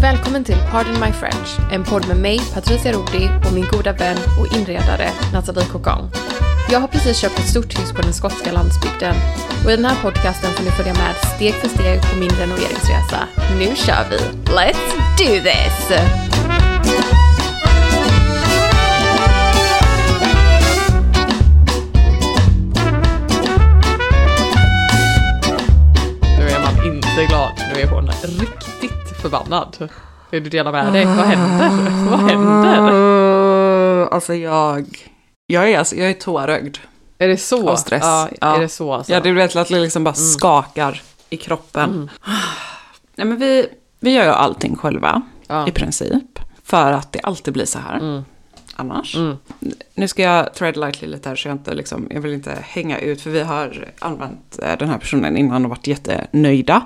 Välkommen till Pardon My French, en podd med mig, Patricia Rodi och min goda vän och inredare Nathalie Cocon. Jag har precis köpt ett stort hus på den skotska landsbygden och i den här podcasten får ni följa med steg för steg på min renoveringsresa. Nu kör vi! Let's do this! Nu är man inte glad, nu är hon riktigt förbannad. Vill du dela med dig? Vad händer? Vad händer? Uh, alltså jag, jag är, alltså, jag är tårögd. Är det så? Av stress. Ja, Ja. är det så alltså? Ja, det är vet att det liksom bara skakar i kroppen. Nej, men vi, vi gör ju allting själva, Ja. i princip. För att det alltid blir så här. Annars. Nu ska jag tread lightly lite här så jag inte liksom, jag vill inte hänga ut. För vi har använt eh, den här personen innan och varit jättenöjda.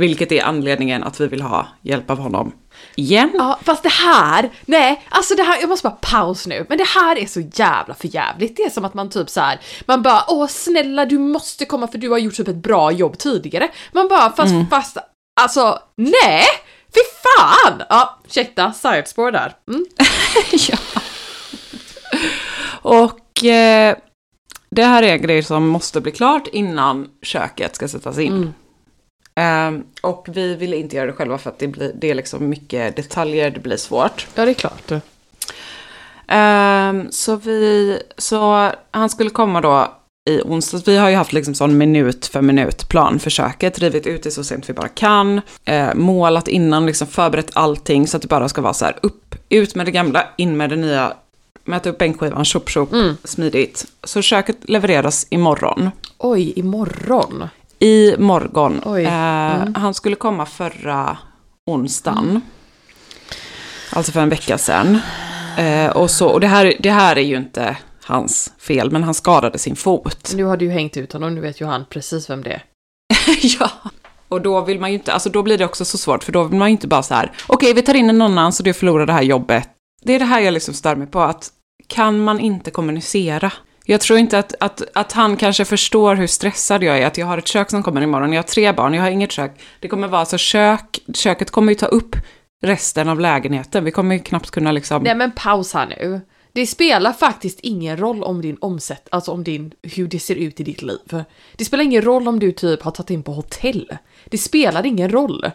Vilket är anledningen att vi vill ha hjälp av honom igen. Ja, fast det här, nej, alltså det här, jag måste bara paus nu, men det här är så jävla för jävligt. Det är som att man typ så här, man bara åh snälla du måste komma för du har gjort typ ett bra jobb tidigare. Man bara fast, fast, alltså nej, fy fan! Ja, ursäkta, sidespår där. Mm. ja. Och eh, det här är en grej som måste bli klart innan köket ska sättas in. Ehm, och vi ville inte göra det själva för att det, blir, det är liksom mycket detaljer, det blir svårt. Ja, det är klart. Ehm, så, vi, så han skulle komma då i onsdags. Vi har ju haft liksom sån minut för minut plan för köket, rivit ut det så sent vi bara kan, eh, målat innan, liksom förberett allting så att det bara ska vara så här upp, ut med det gamla, in med det nya, mäta upp bänkskivan, tjopp tjopp, smidigt. Så köket levereras imorgon. Oj, imorgon. I morgon. Eh, Han skulle komma förra onsdagen. Alltså för en vecka sedan. Eh, och så, och det, här, det här är ju inte hans fel, men han skadade sin fot. Nu har du ju hängt ut honom, nu vet ju han precis vem det är. ja. Och då vill man ju inte, alltså då blir det också så svårt, för då vill man ju inte bara så här, okej vi tar in en annan så du förlorar det här jobbet. Det är det här jag liksom stör mig på, att kan man inte kommunicera? Jag tror inte att, att, att han kanske förstår hur stressad jag är, att jag har ett kök som kommer imorgon, jag har tre barn, jag har inget kök. Det kommer vara så kök, köket kommer ju ta upp resten av lägenheten, vi kommer ju knappt kunna liksom... Nej men paus här nu. Det spelar faktiskt ingen roll om din omsätt, alltså om din, hur det ser ut i ditt liv. Det spelar ingen roll om du typ har tagit in på hotell. Det spelar ingen roll.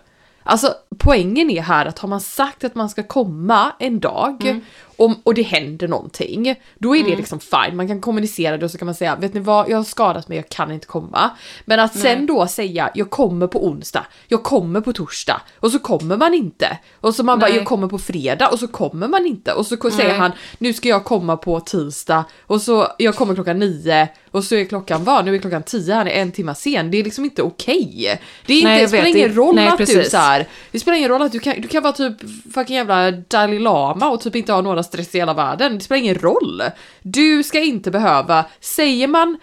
Alltså poängen är här att har man sagt att man ska komma en dag om, och det händer någonting, då är det liksom fine. Man kan kommunicera det och så kan man säga, vet ni vad, jag har skadat mig, jag kan inte komma. Men att sen då säga, jag kommer på onsdag, jag kommer på torsdag, och så kommer man inte. Och så man bara, Nej. jag kommer på fredag, och så kommer man inte. Och så säger han, nu ska jag komma på tisdag, och så, jag kommer klockan nio, och så är klockan vad? Nu är klockan tio, han är en timme sen. Det är liksom inte okej. Det, är inte, Nej, det jag spelar vet, ingen det- roll nej, att du precis. så här, det spelar ingen roll att du kan, du kan vara typ fucking jävla Dalai Lama och typ inte ha några stress i hela världen. Det spelar ingen roll. Du ska inte behöva, säger man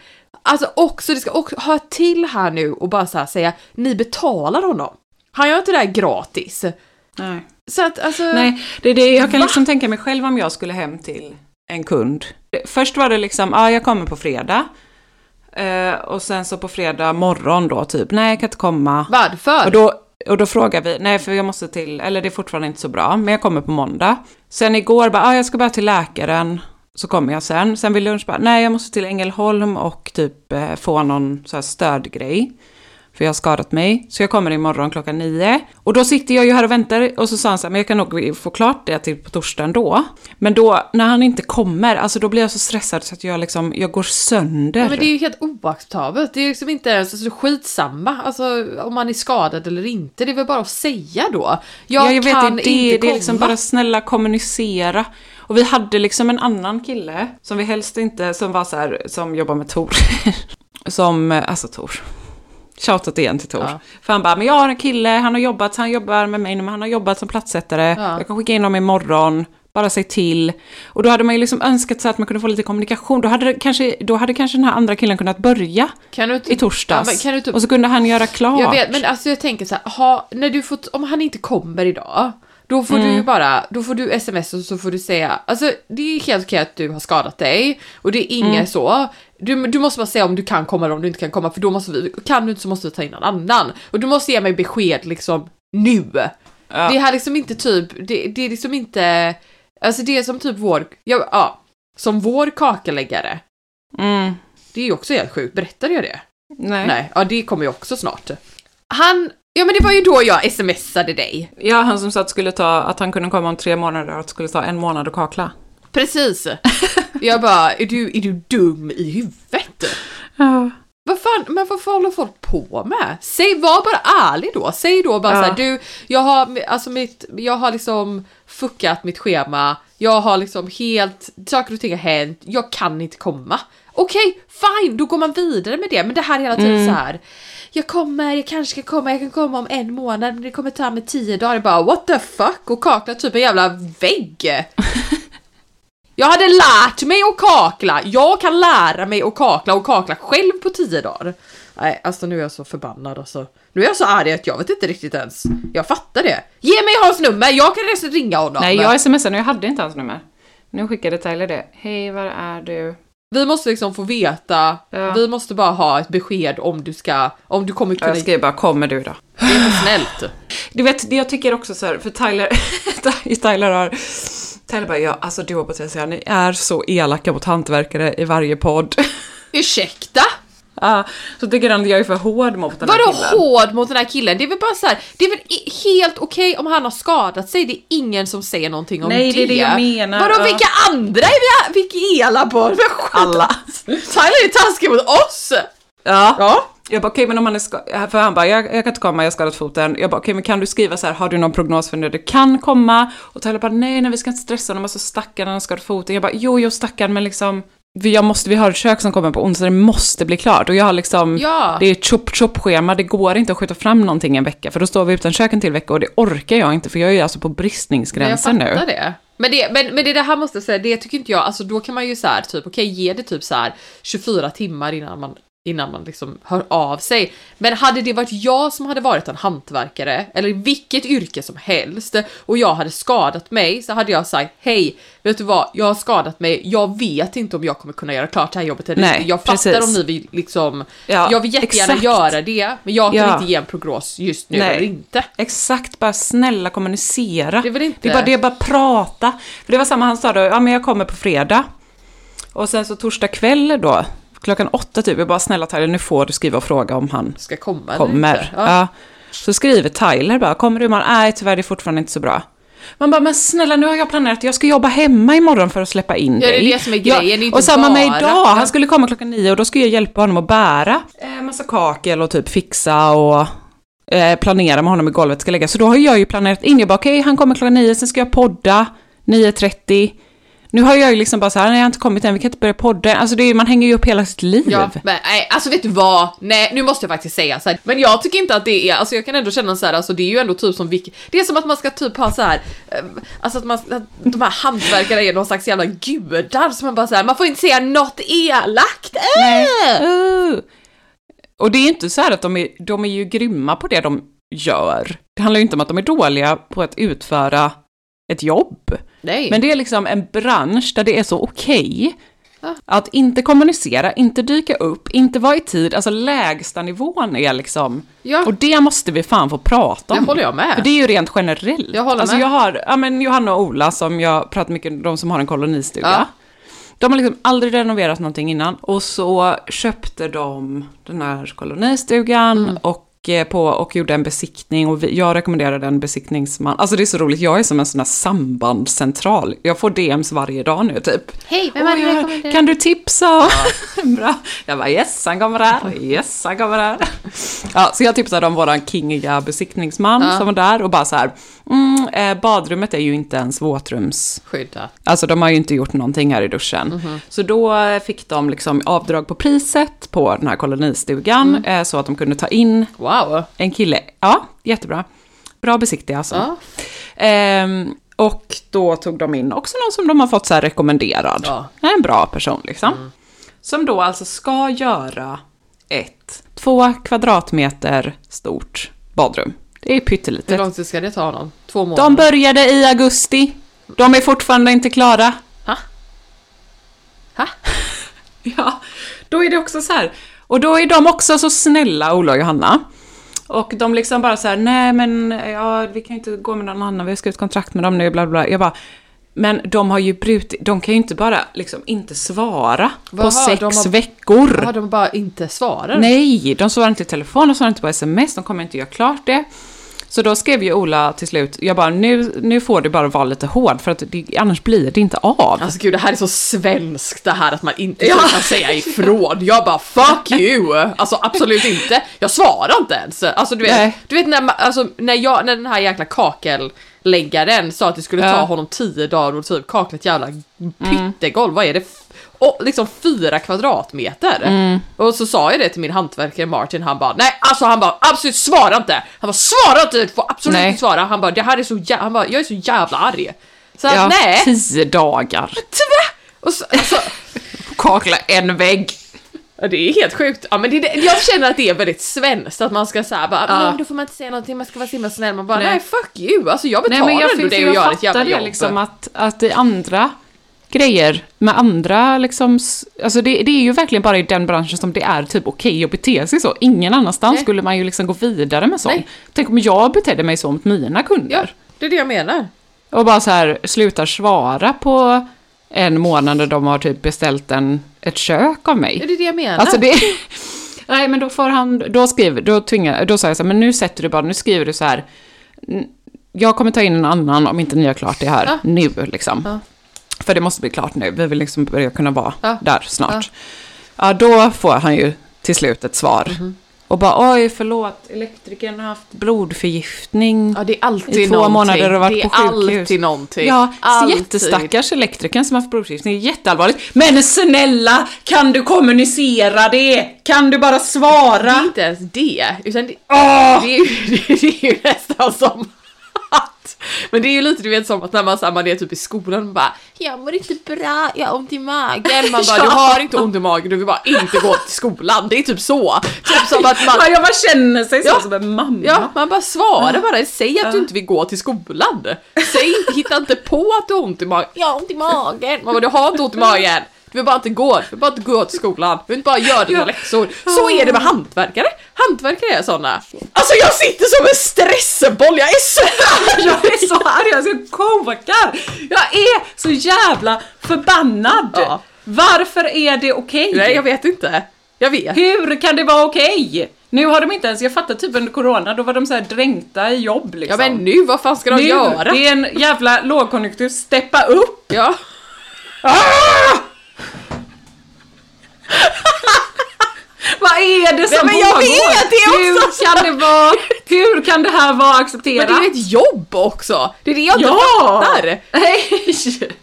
Alltså också, det ska också ha till här nu och bara så här säga, ni betalar honom. Han gör inte det här gratis. Nej. Så att alltså... Nej, det är det jag kan Va? liksom tänka mig själv om jag skulle hem till en kund. Först var det liksom, ja jag kommer på fredag. Eh, och sen så på fredag morgon då typ, nej jag kan inte komma. Varför? Och då, och då frågar vi, nej för jag måste till, eller det är fortfarande inte så bra, men jag kommer på måndag. Sen igår bara, ah, jag ska bara till läkaren, så kommer jag sen. Sen vid lunch bara, nej jag måste till Ängelholm och typ eh, få någon så här stödgrej. För jag har skadat mig. Så jag kommer imorgon klockan nio. Och då sitter jag ju här och väntar och så sa han så här, men jag kan nog få klart det till på torsdagen då. Men då, när han inte kommer, alltså då blir jag så stressad så att jag liksom, jag går sönder. Ja, men det är ju helt oacceptabelt. Det är liksom inte ens alltså, skitsamma alltså, om man är skadad eller inte. Det är väl bara att säga då. Jag, Ja, jag vet, kan det, är det, inte det är liksom komma. bara snälla kommunicera. Och vi hade liksom en annan kille som vi helst inte, som var så här, som jobbar med Tor. som, alltså Tor. Shoutout igen till Tor. Ja. För han bara, men jag har en kille, han har jobbat, han jobbar med mig nu, men han har jobbat som platssättare. Ja. Jag kan skicka in honom imorgon. Bara säg till. Och då hade man ju liksom önskat så att man kunde få lite kommunikation. Då hade, kanske, då hade kanske den här andra killen kunnat börja inte... i torsdags. Ja, inte... Och så kunde han göra klart. Jag vet, men alltså jag tänker så här, ha, när du får, om han inte kommer idag, då får Mm. du bara, då får du sms och så får du säga, alltså det är helt okej att du har skadat dig och det är inget Mm. så. Du, du måste bara säga om du kan komma eller om du inte kan komma för då måste vi, kan du inte så måste vi ta in någon annan. Och du måste ge mig besked liksom nu. Ja. Det här liksom inte typ, det, det är liksom inte, alltså det är som typ vår, ja, ja som vår kakeläggare. Mm. Det är ju också helt sjukt, berättade jag det? Nej. Nej, ja det kommer ju också snart. Han, ja men det var ju då jag smsade dig. Ja, han som sa att, skulle ta, att han kunde komma om tre månader och att det skulle ta en månad att kakla. Precis. Jag bara, är du, är du dum i huvudet? Ja. Vad fan, men vad fan håller folk på med? Säg, var bara ärlig då. Säg då bara Ja. så här, du, jag har, alltså mitt, jag har liksom fuckat mitt schema. Jag har liksom helt, saker och ting har hänt. Jag kan inte komma. Okej, fine, då går man vidare med det. Men det här hela tiden så här. Jag kommer, jag kanske ska komma, jag kan komma om en månad, men det kommer ta mig tio dagar. Jag bara, what the fuck? Och kakla typ en jävla vägg. Jag hade lärt mig att kakla. Jag kan lära mig att kakla och kakla själv på tio dagar. Nej, alltså nu är jag så förbannad alltså. Nu är jag så arg att jag vet inte riktigt ens. Jag fattar det. Ge mig hans nummer, jag kan ringa honom. Nej, jag smsade och jag hade inte hans nummer. Nu skickade Tyler det. Hej, var är du? Vi måste liksom få veta, Ja. vi måste bara ha ett besked om du ska, om du kommer kunna... Jag skrev bara, kommer du då? Det är för snällt. Du vet, det jag tycker också så här, för Tyler, Tyler har... Tyler bara, ja, alltså du och Patricia, ni är så elaka mot hantverkare i varje podd. Ursäkta? Ja, så tycker han att jag är för hård mot den här Vadå killen. hård mot den här killen? Det är väl bara så här, det är väl helt okej om han har skadat sig, det är ingen som säger någonting om Nej, det. det är det jag menar, Vadå ja. vilka andra är vi, vilka är ela på? Alla. Tyler är taskig mot oss! Ja. Ja. Jag bara, okej men om han är skadad, för han bara, jag, jag kan inte komma, jag har skadat foten. Jag bara, okej men kan du skriva så här, har du någon prognos för när det kan komma? Och Tyler bara, nej, nej vi ska inte stressa honom, alltså stackarn han har skadat foten. Jag bara, jo, jo stackarn, men liksom, jag måste, vi har ett kök som kommer på onsdag, det måste bli klart. Och jag har liksom, Ja. det är chop chop schema det går inte att skjuta fram någonting en vecka, för då står vi utan kök en till vecka och det orkar jag inte, för jag är ju alltså på jag bristningsgränsen nu. fattar det. Men det, men, men det, det här måste jag säga, det tycker inte jag, alltså då kan man ju så här typ, okej ge det typ så här 24 timmar innan man innan man liksom hör av sig. Men hade det varit jag som hade varit en hantverkare, eller vilket yrke som helst, och jag hade skadat mig, så hade jag sagt hej, vet du vad, jag har skadat mig, jag vet inte om jag kommer kunna göra klart det här jobbet Nej. Jag fattar precis. om ni vill liksom, Ja, jag vill jättegärna exakt. göra det, men jag kan Ja. inte ge en prognos just nu Nej. eller inte. Exakt, bara snälla kommunicera. Det är väl inte- Det är bara det, bara prata. För det var samma, han sa då, ja men jag kommer på fredag. Och sen så torsdag kväll då, klockan åtta typ, jag bara snälla Tyler, nu får du skriva och fråga om han Ska komma kommer. inte. Ja. Så skriver Tyler bara, kommer du imorgon? Nej, tyvärr det är fortfarande inte så bra. Man bara, men snälla nu har jag planerat, jag ska jobba hemma imorgon för att släppa in Ja, det är dig. det som är grejen, det är inte och samma med bara- idag, Ja. han skulle komma klockan nio och då ska jag hjälpa honom att bära eh, massa kakel och typ fixa och eh, planera med honom i golvet ska lägga. Så då har jag ju planerat in, jag bara okej, han kommer klockan nio, sen ska jag podda 9.30. Nu har jag ju liksom bara så här, nej jag har inte kommit än, vi kan inte börja podda. Alltså det är, man hänger ju upp hela sitt liv. Ja, men, nej, alltså vet du vad? Nej, nu måste jag faktiskt säga så här. Men jag tycker inte att det är, alltså jag kan ändå känna så här, alltså det är ju ändå typ som vilket, det är som att man ska typ ha så här, eh, alltså att man, att de här hantverkarna är någon slags jävla gudar som man bara så här, man får inte säga något elakt. Äh! Uh. Och det är inte så här att de är, de är ju grymma på det de gör. Det handlar ju inte om att de är dåliga på att utföra ett jobb. Nej. Men det är liksom en bransch där det är så okej Ja. att inte kommunicera, inte dyka upp, inte vara i tid. Alltså lägsta nivån är liksom... Ja. Och det måste vi fan få prata om. Det håller jag med. För det är ju rent generellt. Jag håller alltså med. jag har, ja men Johanna och Ola som jag pratar mycket om, de som har en kolonistuga. Ja. De har liksom aldrig renoverat någonting innan. Och så köpte de den här kolonistugan Mm. och, på, och gjorde en besiktning. Och vi, jag rekommenderade en besiktningsman. Alltså det är så roligt, jag är som en sån här sambandscentral. Jag får DMs varje dag nu typ. Hej, vem hade jag- rekommenderat? Kan du tipsa? Bra. Jag bara yes, han kommer här. Yes, han kommer här. Ja, så jag tipsade om våran kingiga besiktningsman Ja. som var där och bara så här. Mm, eh, badrummet är ju inte ens våtrums... Skydda. Alltså de har ju inte gjort någonting här i duschen. Mhm. Så då eh, fick de liksom avdrag på priset på den här kolonistugan. Mm. eh, Så att de kunde ta in Wow. En kille. Ja, jättebra. Bra besiktiga alltså. Ja. Ehm, och då tog de in också någon som de har fått så här rekommenderad. Ja. En bra person liksom. Som då alltså ska göra ett två kvadratmeter stort badrum. Det är Hur pyttelitet. lång tid ska det ta honom? Två månader? De började i augusti. De är fortfarande inte klara. Ha? Ha? Ja, då är det också så här. Och då är de också så snälla, Ola och Johanna. Och de liksom bara så här, nej men ja, vi kan ju inte gå med någon annan, vi har skrivit kontrakt med dem nu, bla bla. Jag bara, men de har ju brutit, de kan ju inte bara liksom inte svara på Vad har sex de har- veckor. Har de bara inte svarar? Nej, de svarar inte i telefon, de svarar inte på sms, de kommer inte göra klart det. Så då skrev ju Ola till slut, jag bara, nu, nu får du bara vara lite hård för att det, annars blir det inte av. Alltså gud, det här är så svenskt det här att man inte kan säga ifrån. Jag bara fuck you! Alltså absolut inte. Jag svarar inte ens. Alltså du vet, Nej. du vet när, alltså, när, jag, när den här jäkla kakelläggaren sa att det skulle ta Ja. honom tio dagar och typ kakla ett jävla pyttegolv, vad är det? Och liksom fyra kvadratmeter. Och så sa jag det till min hantverkare Martin, han bara nej alltså han bara absolut svara inte! Han bara svara inte, du får absolut Nej. inte svara. Han bara det här är så jä- han bara jag är så jävla arg. Så Ja, nej! tio dagar. Tvä! Och så, alltså, Kakla en vägg. Ja, det är helt sjukt. Ja, men det, det, jag känner att det är väldigt svenskt att man ska säga bara, Ja. men då får man inte säga någonting, man ska vara så himla snäll. Man bara, nej, Nej. fuck you, alltså jag betalar Nej, men jag, ändå för och jag gör ett jävla fattar det jobb. liksom att, att i andra grejer med andra liksom, alltså det, det är ju verkligen bara i den branschen som det är typ okej att bete sig så. Ingen annanstans Nej. skulle man ju liksom gå vidare med sånt. Nej. Tänk om jag betedde mig så mot mina kunder. Ja, det är det jag menar. Och bara så här slutar svara på en månad när de har typ beställt en, ett kök av mig. Ja, det är det jag menar. Alltså det... Nej, men då får han, då skriver, då tvingar, då sa jag så här, men nu sätter du bara, nu skriver du så här, "N- jag kommer ta in en annan om inte ni har klart det här Ja. nu liksom. Ja. För det måste bli klart nu, vi vill liksom börja kunna vara Ja. där snart. Ja. då får han ju till slut ett svar. Mhm. Och bara, oj förlåt, elektrikern har haft blodförgiftning. ja, det är alltid I två någonting. månader och varit det är på sjukhus. alltid någonting. Ja, alltid. jättestackars elektrikern som har haft blodförgiftning, det är jätteallvarligt. Men snälla, kan du kommunicera det? Kan du bara Det är svara? inte ens det, utan det, Åh! det, är, ju, det är ju nästan som. Men det är ju lite du vet som att när man, så här, man är typ i skolan och bara Jag mår inte bra, jag har ont i magen. Man bara Ja. du har inte ont i magen, du vill bara inte gå till skolan. Det är typ så. Typ som att man... Ja, jag bara känner sig så Ja. som en mamma. Ja, man bara svarar bara. Säg att du inte vill gå till skolan. Säg, hitta inte på att du har ont i magen. Jag har ont i magen. Man bara, du har inte ont i magen. Du vill bara inte gå, du vill bara inte gå till skolan. Du vill inte bara göra dina Ja. läxor. Så är det med hantverkare. Hantverkare är såna. Alltså jag sitter som en stressboll, jag är så Jag är så arg, jag är så kokar. Jag är så jävla förbannad. Ja. Varför är det okej? Nej, jag vet inte. Jag vet. Hur kan det vara okej? Nu har de inte ens, jag fattar typ under corona, då var de så här dränkta i jobb Ja liksom. men nu, vad fan ska de nu, göra? det är en jävla lågkonjunktur, steppa upp! Ja. Ah! Vad är det som Nej, men jag pågår? vet, det också hur kan det vara, hur kan det här vara accepterat? Men det är ett jobb också! Det är det jag inte ja! fattar! Nej!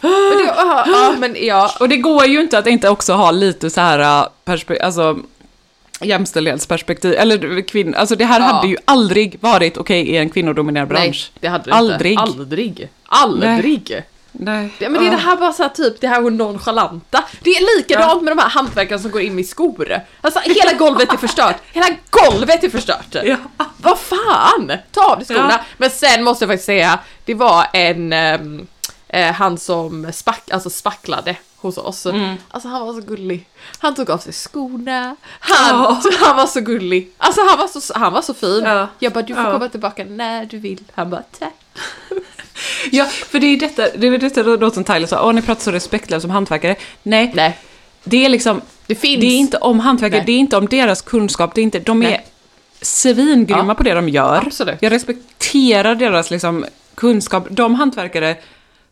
Men det, ja, ja, men ja. Och det går ju inte att inte också ha lite så här perspektiv, alltså jämställdhetsperspektiv, eller kvinn, alltså det här Ja. hade ju aldrig varit okej i en kvinnodominerad Nej, bransch. det hade det Aldrig. inte. Aldrig. Aldrig. Nej. Det, men det är det här bara så här, typ det här nonchalanta. Det är likadant med de här hantverkarna som går in med skor. Alltså hela golvet är förstört. Hela golvet är förstört. Ja. Vad fan! Ta av dig skorna. Ja. Men sen måste jag faktiskt säga, det var en, ehm, eh, han som spack, alltså spacklade hos oss. Alltså han var så gullig. Han tog av sig skorna. Han, Ja. han var så gullig. Alltså han var så, han var så fin. Ja. Jag bara, du får Ja. komma tillbaka när du vill. Han bara, tack. Ja, för det är detta, det är detta då som Tyler sa, åh ni pratar så respektlöst som hantverkare. Nej, Nej, det är liksom, det finns. det är inte om hantverkare, Nej. det är inte om deras kunskap, det är inte, de är Nej. svingrymma Ja. på det de gör. Absolut. Jag respekterar deras liksom kunskap. De hantverkare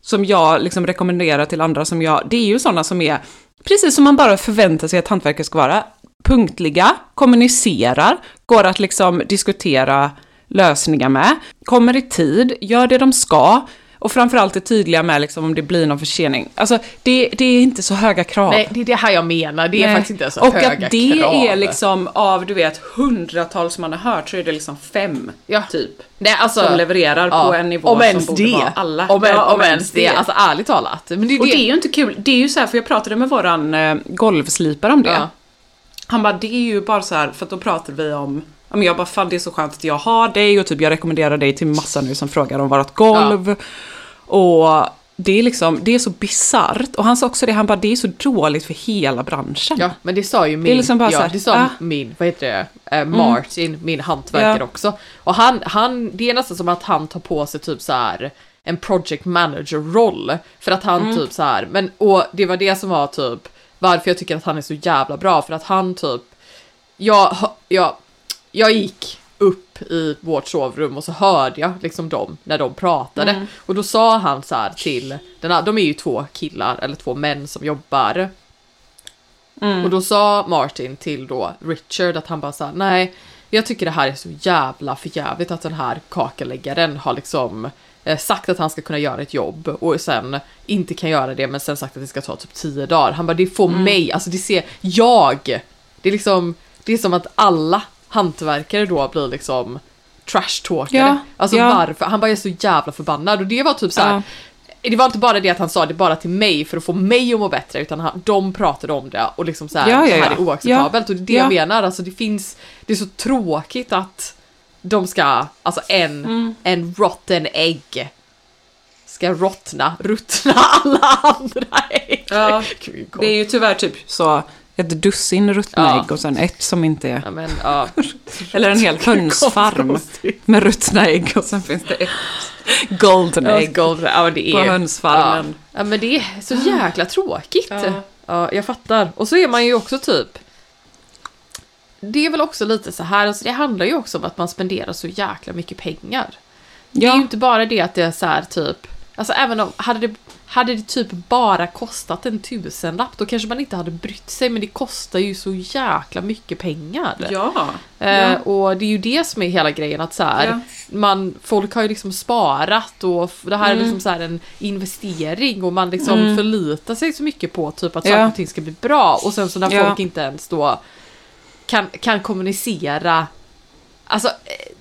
som jag liksom rekommenderar till andra som jag, det är ju sådana som är, precis som man bara förväntar sig att hantverkare ska vara, punktliga, kommunicerar, går att liksom diskutera lösningar med, kommer i tid, gör det de ska, och framförallt är tydliga med liksom om det blir någon försening. Alltså, det, det är inte så höga krav. Nej, det är det här jag menar. Det är Nej. faktiskt inte så Och höga att det krav. är liksom av, du vet, hundratals man har hört så är det liksom fem, Ja. typ. Nej, alltså, som levererar ja, på en nivå om som ens borde det. vara alla. Om, Ja, om ens det. Alltså ärligt talat. Men det och det. det är ju inte kul. Det är ju så här, för jag pratade med våran eh, golvslipare om det. Ja. Han bara, det är ju bara så här, för att då pratade vi om men jag bara, fan det är så skönt att jag har dig och typ jag rekommenderar dig till massa nu som frågar om vårat golv. Och det är liksom, det är så bisarrt. Och han sa också det, han bara, det är så dåligt för hela branschen. Ja, men det sa ju min, Det är liksom bara ja, här, det sa ah. min, vad heter det, eh, Martin, min hantverkare Ja. också. Och han, han, det är nästan som att han tar på sig typ så här en project manager-roll. För att han Mm. typ så här, men och det var det som var typ varför jag tycker att han är så jävla bra, för att han typ, jag, jag, jag gick upp i vårt sovrum och så hörde jag liksom dem när de pratade. Mm. Och då sa han så här till, den här, de är ju två killar eller två män som jobbar. Mm. Och då sa Martin till då Richard att han bara sa nej, jag tycker det här är så jävla förjävligt att den här kakeläggaren har liksom eh, sagt att han ska kunna göra ett jobb och sen inte kan göra det men sen sagt att det ska ta typ tio dagar. Han bara det får Mm. mig, alltså det ser jag. Det är liksom, det är som att alla hantverkare då blir liksom trash-talkade. Ja, alltså ja. varför? Han bara är så jävla förbannad och det var typ så här. Ja. Det var inte bara det att han sa det bara till mig för att få mig att må bättre utan han, de pratade om det och liksom så här, Ja, ja, det här ja. är oacceptabelt och det är det jag Ja. menar, alltså det finns, det är så tråkigt att de ska, alltså en, Mm. en rotten ägg ska rottna, ruttna alla andra ägg. Ja, Det är ju tyvärr typ så ett dussin ruttna Ja. ägg och sen ett som inte är... Ja, men, ja. Eller en hel hönsfarm med ruttna ägg och sen finns det ett golden ägg golv- ja, det på är, hönsfarmen. Ja. ja men det är så jäkla tråkigt. Ja. Ja. jag fattar. Och så är man ju också typ det är väl också lite så här, alltså det handlar ju också om att man spenderar så jäkla mycket pengar. Det är ju inte bara det att det är så här typ, alltså även om, hade det, hade det typ bara kostat en tusenlapp då kanske man inte hade brytt sig men det kostar ju så jäkla mycket pengar. ja. Eh, ja. och det är ju det som är hela grejen att så här, Ja. man, folk har ju liksom sparat och det här är Mm. liksom så en investering och man liksom Mm. förlitar sig så mycket på typ att Ja. saker och ting ska bli bra och sen så när folk inte ens då kan, kan kommunicera, alltså eh,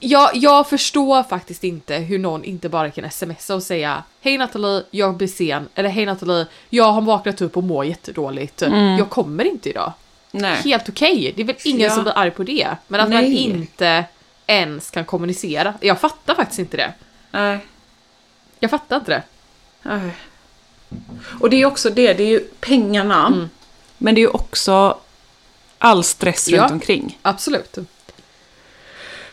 jag, jag förstår faktiskt inte hur någon inte bara kan smsa och säga Hej Nathalie, jag blir sen. Eller hej Nathalie, jag har vaknat upp och mår jättedåligt. Mm. Jag kommer inte idag Nej. helt okej. Det är väl ingen Ja. som blir arg på det. Men att man Nej. inte ens kan kommunicera. Jag fattar faktiskt inte det. Nej. Jag fattar inte det. Nej. Och det är också det, det är ju pengarna. Mm. Men det är ju också all stress Ja. runt omkring. Absolut.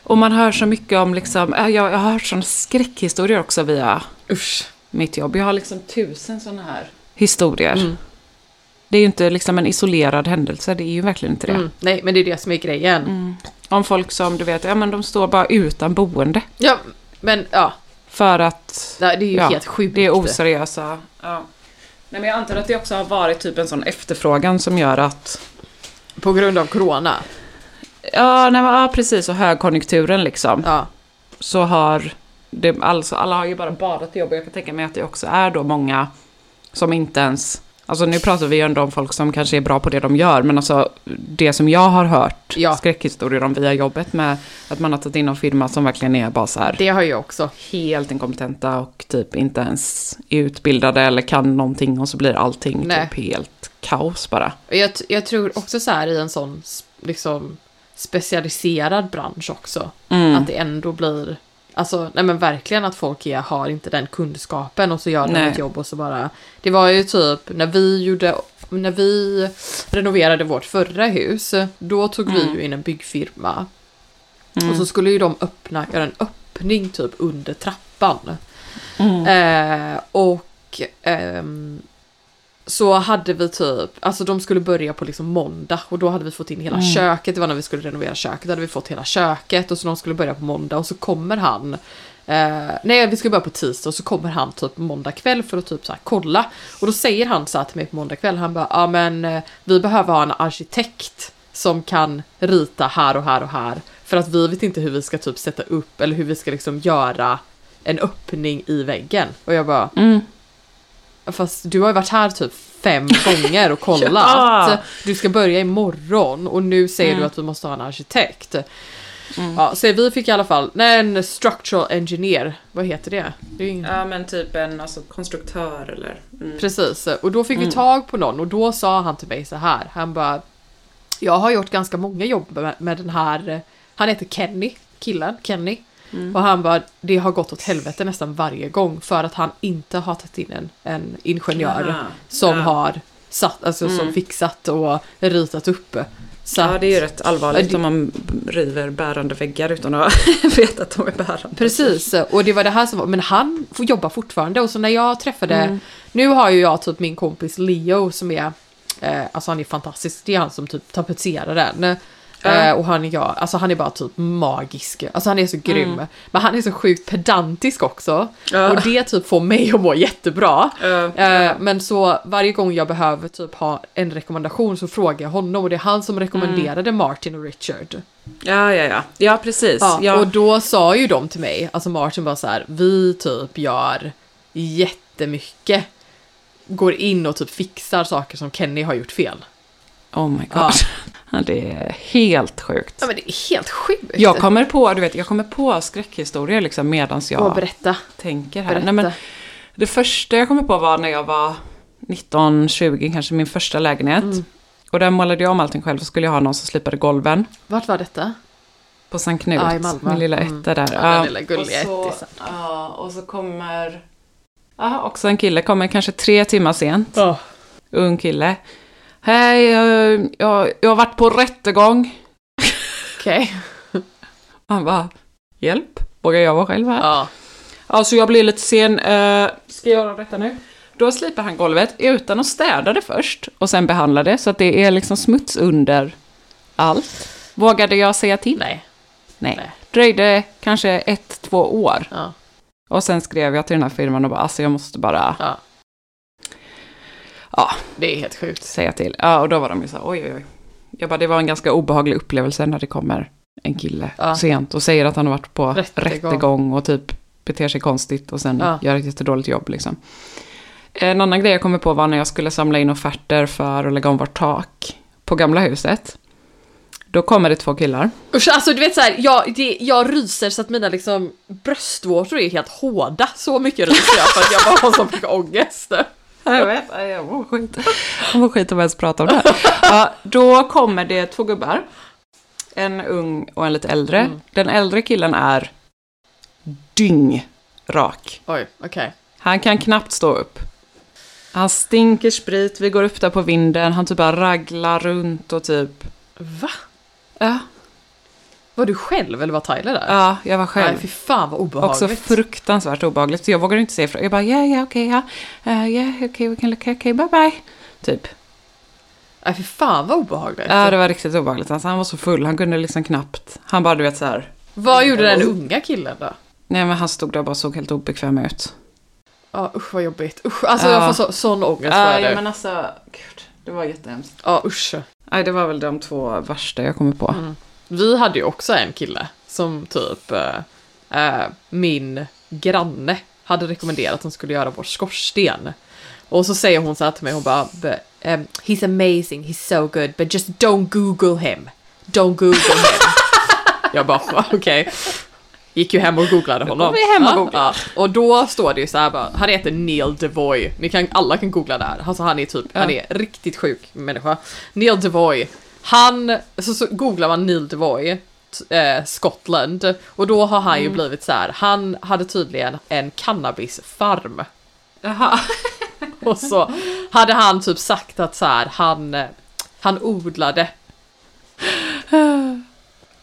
Och man hör så mycket om liksom, äh, jag, jag har hört sådana skräckhistorier också via Usch. mitt jobb. Jag har liksom tusen sådana här historier. Mm. Det är ju inte liksom en isolerad händelse, det är ju verkligen inte det. Mm. Nej, men det är det som är grejen. Mm. Om folk som, du vet, ja men de står bara utan boende. Ja, men ja. För att Det är ju Ja, helt sjukt. det är oseriösa. Ja. Nej, men jag antar att det också har varit typ en sån efterfrågan som gör att... På grund av corona. Ja, nej, ja precis. Och högkonjunkturen liksom. Ja. Så har det, alltså, alla har ju bara badat i jobb jag kan tänka mig att det också är då många som inte ens Alltså nu pratar vi ju ändå om folk som kanske är bra på det de gör, men alltså det som jag har hört Ja. skräckhistorier om via jobbet med att man har tagit in någon firma som verkligen är bara så här Det har jag också. helt inkompetenta och typ inte ens är utbildade eller kan någonting och så blir allting Nej. typ helt kaos bara. Jag, jag tror också så här i en sån liksom specialiserad bransch också. Mm. Att det ändå blir, alltså nej men verkligen att folk är, har inte den kunskapen och så gör de Nej. ett jobb och så bara. Det var ju typ när vi gjorde, när vi renoverade vårt förra hus, då tog vi Mm. ju in en byggfirma. Mm. Och så skulle ju de öppna, göra en öppning typ under trappan. Mm. Eh, och ehm, så hade vi typ, alltså de skulle börja på liksom måndag och då hade vi fått in hela Mm. köket, det var när vi skulle renovera köket, då hade vi fått hela köket och så de skulle börja på måndag och så kommer han eh, nej, vi skulle börja på tisdag och så kommer han typ måndag kväll för att typ så här kolla. Och då säger han så här till mig på måndag kväll, han bara, ja men eh, vi behöver ha en arkitekt som kan rita här och här och här. För att vi vet inte hur vi ska typ sätta upp eller hur vi ska liksom göra en öppning i väggen. Och jag bara, Mm. Fast du har ju varit här typ fem gånger och kollat. Ja. Du ska börja imorgon och nu säger Mm. du att vi måste ha en arkitekt. Ja, så vi fick i alla fall, nej en structural engineer, vad heter det? det är ingen... Ja men typ en alltså, konstruktör eller... Mm. Precis, och då fick vi Mm. tag på någon och då sa han till mig så här, han bara Jag har gjort ganska många jobb med, med den här, han heter Kenny, killen, Kenny. Mm. Och han bara, det har gått åt helvete nästan varje gång för att han inte har tagit in en, en ingenjör Aha. som Ja. har satt, alltså som Mm. fixat och ritat upp. Så Ja det är ju rätt allvarligt Ja, det- om man river bärande väggar utan att veta att de är bärande. Precis, och det var det här som var, men han får jobba fortfarande och så när jag träffade, Mm. nu har ju jag typ min kompis Leo som är, eh, alltså han är fantastisk, det är han som typ tapetserar den. Ja. Eh, och han är jag, alltså han är bara typ magisk, alltså han är så grym. Mm. Men han är så sjukt pedantisk också. Ja. Och det typ får mig att må jättebra. Ja. Eh, men så varje gång jag behöver typ ha en rekommendation så frågar jag honom och det är han som rekommenderade Martin och Richard. ja, ja, ja. Ja, precis. Ja, Ja, Och då sa ju de till mig, alltså Martin bara så här, vi typ gör jättemycket. Går in och typ fixar saker som Kenny har gjort fel. Oh my god. Ja. Ja. Det är helt sjukt. Ja men det är helt sjukt. Jag kommer på, du vet, jag kommer på skräckhistorier liksom medans jag Åh, berätta. tänker här. berätta. Nej, men det första jag kommer på var när jag var 19, 20, kanske min första lägenhet. Mm. Och där målade jag om allting själv, så skulle jag ha någon som slipade golven. Vart var detta? På Sankt Knut, Ja, i Malmö. min lilla Mm. etta där. Ja, den lilla gulliga och så, ettisen. Ja, och så kommer... Ja, också en kille, kommer kanske tre timmar sent. Ja. Ung kille. Hej, jag, jag, jag har varit på rättegång. Okej. Han bara, hjälp, vågar jag vara själv här? Ja. Alltså jag blir lite sen, uh, ska jag göra detta nu? Då slipar han golvet utan att städa det först och sen behandla det så att det är liksom smuts under allt. Vågade jag säga till? Nej. Nej. Nej. Dröjde kanske ett, två år. Ja. Och sen skrev jag till den här firman och bara, alltså jag måste bara ja. Ja. Det är helt sjukt. säga till. Ja, och då var de ju så här, oj, oj, oj. Jag bara, det var en ganska obehaglig upplevelse när det kommer en kille Ja. sent och säger att han har varit på Rättegång. rättegång, och typ beter sig konstigt och sen Ja. gör ett jättedåligt jobb liksom. En annan grej jag kommer på var när jag skulle samla in offerter för att lägga om vårt tak på gamla huset. Då kommer det två killar. Usch, alltså du vet så här, jag, det, jag ryser så att mina liksom bröstvårtor är helt hårda. Så mycket ryser jag för att jag bara har så mycket ångest. Jag vet, jag mår skit. Jag mår skit om jag ens pratar om det här. Ja, då kommer det två gubbar. En ung och en lite äldre. Mm. Den äldre killen är dyngrak. Oj, okej. Han kan knappt stå upp. Han stinker sprit, vi går upp där på vinden, han typ bara raglar runt och typ... Va? Ja, Var du själv eller var Tyler där? ja jag var Nej, själv. fy fan vad obehagligt. Också fruktansvärt obehagligt, så jag vågar inte säga ifrån. Jag bara, ja, ja, okej, ja, ja, ja, okej, vi kan lycka, okej, bye, bye. Typ. Nej, fy fan vad obehagligt. Ja, det var riktigt obehagligt. Alltså, han var så full, han kunde liksom knappt... Han bara, du vet så här... Vad gjorde den unga killen då? Nej, men han stod där och bara såg helt obekväm ut. Ja, usch vad jobbigt. Usch, alltså Ja. jag får så, sån ångest Ja, ja, men alltså, gud, det var jättehemskt. Ja, usch. Nej, det var väl de två värsta jag kommer på. Mm. Vi hade ju också en kille som typ eh, eh, min granne hade rekommenderat att hon skulle göra vår skorsten. Och så säger hon så här till mig, hon bara "But, um, He's amazing, he's so good, but just don't google him. Don't google him. Jag bara okej. Gick ju hem och googlade honom. vi hem och Ja, googlar. ja. Och då står det ju så här bara, han heter Neil Devoy. Ni kan, alla kan googla det här. Alltså han är typ, han är riktigt sjuk människa. Neil Devoy. Han, så, så googlar man Neil Devoy, eh, Skottland. Och då har han ju blivit så här, han hade tydligen en cannabisfarm. Jaha. Och så hade han typ sagt att så här, han, eh, han odlade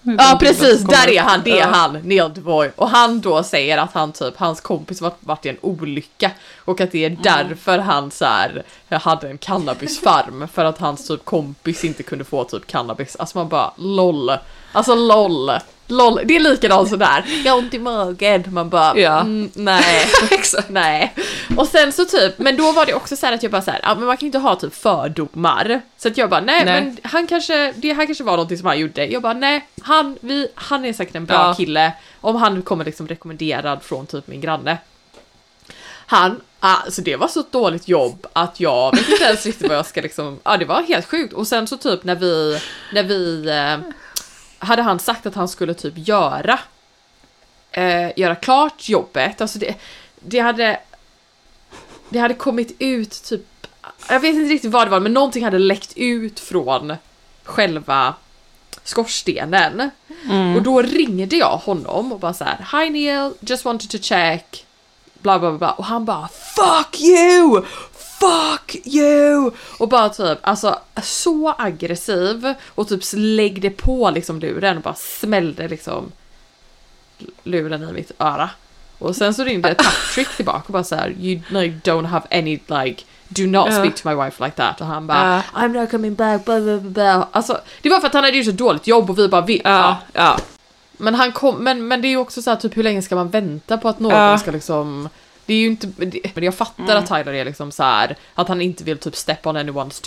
Ja precis, där är han, det är han, Neil. Och han då säger att han typ, hans kompis varit, varit i en olycka och att det är därför han så här hade en cannabisfarm för att hans typ kompis inte kunde få typ cannabis. Alltså man bara LOL. Alltså LOL. LOL. Det är likadant sådär. Jag har ont i magen. Man bara Ja. mm, nej. nej. Och sen så typ, men då var det också så att jag bara så här, ja men man kan inte ha typ fördomar. Så att jag bara nej, Nej. men han kanske, det här kanske var någonting som han gjorde. Jag bara nej, han, vi, han är säkert en bra Ja. kille. Om han kommer liksom rekommenderad från typ min granne. Han, alltså det var så ett dåligt jobb att jag vet inte ens riktigt vad jag ska liksom, ja det var helt sjukt. Och sen så typ när vi, när vi, eh, hade han sagt att han skulle typ göra, eh, göra klart jobbet, alltså det, det hade, det hade kommit ut typ, jag vet inte riktigt vad det var, men någonting hade läckt ut från själva skorstenen. Och då ringde jag honom och bara så här: Hi Neil, just wanted to check. Bla bla bla. Och han bara Fuck you! Fuck you! Och bara typ, alltså så aggressiv och typ läggde på liksom luren och bara smällde liksom luren i mitt öra. Och sen så ringde Patrick tillbaka och bara så här, you, you don't have any like Do not speak to my wife like that. Och han bara Ja. I'm not coming back, blah, blah, blah. Alltså, det var för att han hade gjort ett dåligt jobb och vi bara vi, Ja, ja. men han kom, men, men det är ju också så här, typ hur länge ska man vänta på att någon ska liksom det är ju inte, men det- men jag fattar att Tyler är liksom så här att han inte vill typ step on anyone's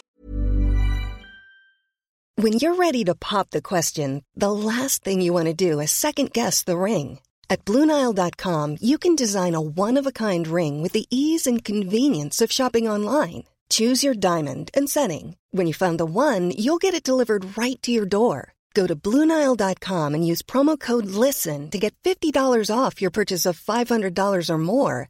When you're ready to pop the question, the last thing you want to do is second guess the ring. At Bluenile.com, you can design a one of a kind ring with the ease and convenience of shopping online. Choose your diamond and setting. When you find the one, you'll get it delivered right to your door. Go to Bluenile.com and use promo code LISTEN to get $50 off your purchase of $500 or more.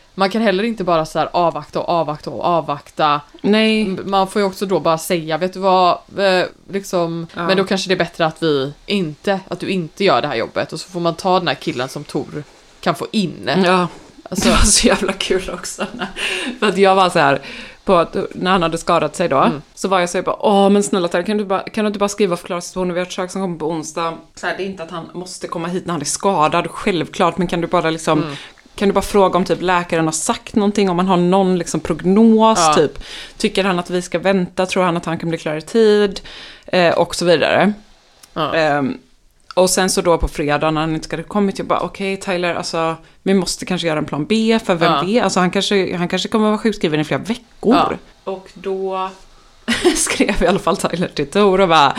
man kan heller inte bara så här avvakta och avvakta och avvakta. Nej. Man får ju också då bara säga, vet du vad, eh, liksom, Ja. men då kanske det är bättre att vi inte, att du inte gör det här jobbet och så får man ta den här killen som Tor kan få in. Ja. Alltså- det var så jävla kul också. när- För att jag var så här, på att, när han hade skadat sig då, Mm. så var jag så här bara, åh men snälla Tyler, kan du, bara, kan du inte bara skriva och förklara situationen? Vi har ett försök som kommer på onsdag. Så här, det är inte att han måste komma hit när han är skadad, självklart, men kan du bara liksom Mm. Kan du bara fråga om typ läkaren har sagt någonting, om han har någon liksom prognos, Ja. typ. Tycker han att vi ska vänta, tror han att han kan bli klar i tid? Eh, och så vidare. Ja. Ehm, och sen så då på fredag när han inte hade kommit, jag bara okej Tyler, alltså vi måste kanske göra en plan B, för vem Ja. vet, alltså han kanske, han kanske kommer vara sjukskriven i flera veckor. Ja. Och då skrev i alla fall Tyler till Tor och bara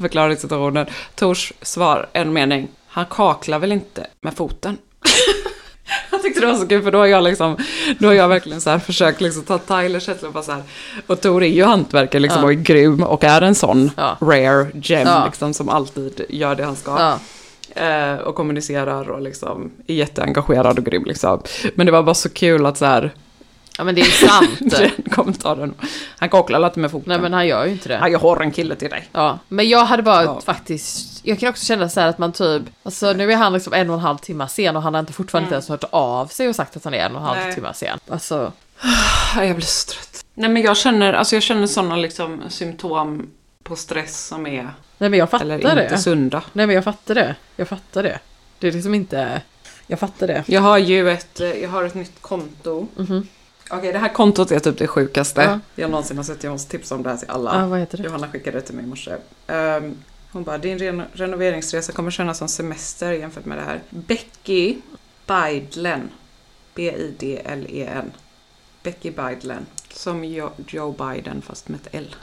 förklarade situationen. Tors svar, en mening, han kaklar väl inte med foten? Jag tyckte det var så kul för då har jag liksom, då har jag verkligen så här försökt liksom ta Tylers känsla och bara så här. Och Tor är ju hantverkare liksom Ja. och är grym och är en sån Ja. rare gem Ja. liksom som alltid gör det han ska. Eh, och kommunicerar och liksom är jätteengagerad och grym liksom. Men det var bara så kul att så här, ja men det är sant. den kommentaren. Han kocklar lite med foten. Nej men han gör ju inte det. Ja, jag har en kille till dig. Ja, men jag hade bara Ja. faktiskt, jag kan också känna så här att man typ, alltså nu är han liksom en och en halv timme sen och han har inte fortfarande inte ens hört av sig och sagt att han är en och en halv Nej. timme sen. Alltså, Jag blir så trött. Nej men jag känner, alltså jag känner sådana liksom symptom på stress som är, Nej men jag fattar eller inte det. sunda. Nej men jag fattar det. Jag fattar det. Det är liksom inte... Jag fattar det. Jag har ju ett, jag har ett nytt konto. Okej, det här kontot är typ det sjukaste Ja. jag någonsin har sett. Jag måste tipsa om det här till alla. Ja, det? Johanna skickade det till mig i morse. Ehm, hon bara, din ren- renoveringsresa kommer kännas som semester jämfört med det här. Becky Bidlen. B-I-D-L-E-N. Becky Bidlen. Som jo- Joe Biden fast med ett L.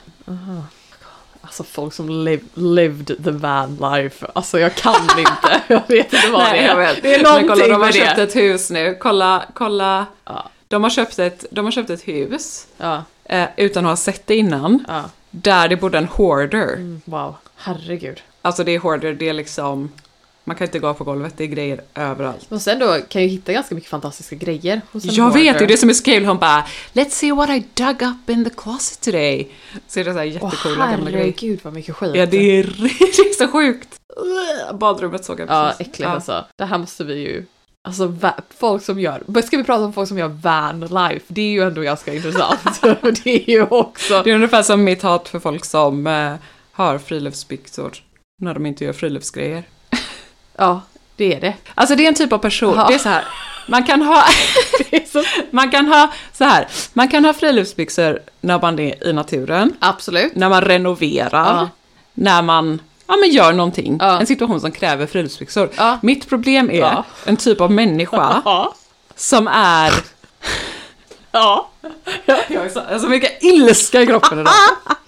Alltså folk som liv, lived the van life. Alltså jag kan inte. Jag vet inte vad det är. Det är någonting kolla, de har med köpt det. ett hus nu. Kolla, kolla. Ja. De, har köpt ett, de har köpt ett hus. Ja, Eh, utan att ha sett det innan. ja. Där det bodde en hoarder. Mm, Wow, herregud. Alltså det är hoarder, det är liksom... Man kan inte gå på golvet, det är grejer överallt. Och sen då kan jag hitta ganska mycket fantastiska grejer hos en Jag vet, det hoarder. är det som är så kul. Hon bara Let's see what I dug up in the closet today. Så är det så här jättecoola gamla grejer. herregud vad mycket skit. Ja, det är, det är så sjukt. Badrummet såg jag Ja, precis. äckligt alltså. Det här måste vi ju... Alltså folk som gör... Ska vi prata om folk som gör van life? Det är ju ändå ganska intressant. det är ju också... Det är ungefär som mitt hat för folk som eh, har friluftsbyxor när de inte gör friluftsgrejer. Ja, det är det. Alltså det är en typ av person, Ja. det är så här. Man kan ha, man kan ha så här, man kan ha friluftsbyxor när man är i naturen, Absolut. när man renoverar, Ja. när man ja, men gör någonting. Ja. En situation som kräver friluftsbyxor. Ja. Mitt problem är Ja. en typ av människa som är... Ja. Jag har så, jag har så mycket ilska i kroppen idag.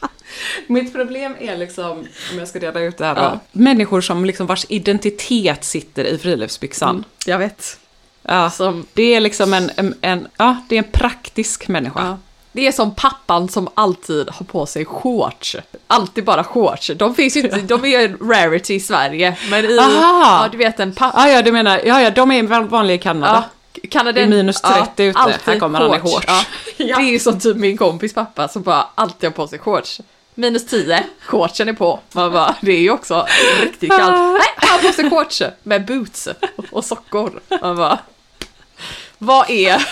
Mitt problem är liksom, om jag ska reda ut det här då, människor som liksom vars identitet sitter i friluftsbyxan. Jag vet. Ja, Som... det är liksom en, en, en, ja, det är en praktisk människa. Ja. Det är som pappan som alltid har på sig shorts. Alltid bara shorts. De finns ju inte, de är ju en rarity i Sverige. Men i, Aha. ja du vet en pappa. Ja, ja, du menar, ja, ja, de är vanliga i Kanada. Ja, Kanada, Det är minus 30 ute. alltid Här kommer han i shorts. Ja. Det är ju som typ min kompis pappa som bara alltid har på sig shorts. Minus 10, shortsen är på. Man bara, det är ju också riktigt kallt. Nej, han har på sig shorts med boots och sockor. Man bara, vad är,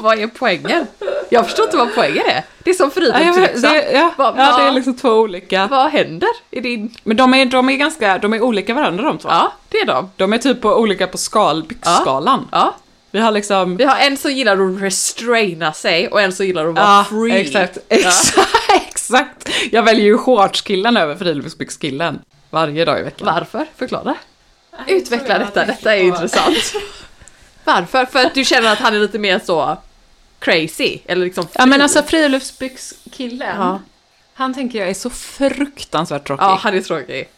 vad är poängen? Jag förstår inte vad poängen är. Det är som Ja, det, ja, Vad- ja, det är liksom två olika. Vad händer i din... Men de är, de är ganska, de är olika varandra de två. Ja, det är de. De är typ på olika på skal, byxskalan. Ja. Vi har liksom... Vi har en som gillar att restraina sig och en som gillar att vara Ja, free. exakt. Ja. Exakt, exakt. Jag väljer ju shortskillen över friluftsbyxkillen. Varje dag i veckan. Varför? Förklara. Utveckla detta, detta är intressant. Varför? För att du känner att han är lite mer så crazy? Eller liksom Ja men alltså friluftsbyxkillen. Ja. Han tänker jag är så fruktansvärt tråkig. Ja, han är tråkig.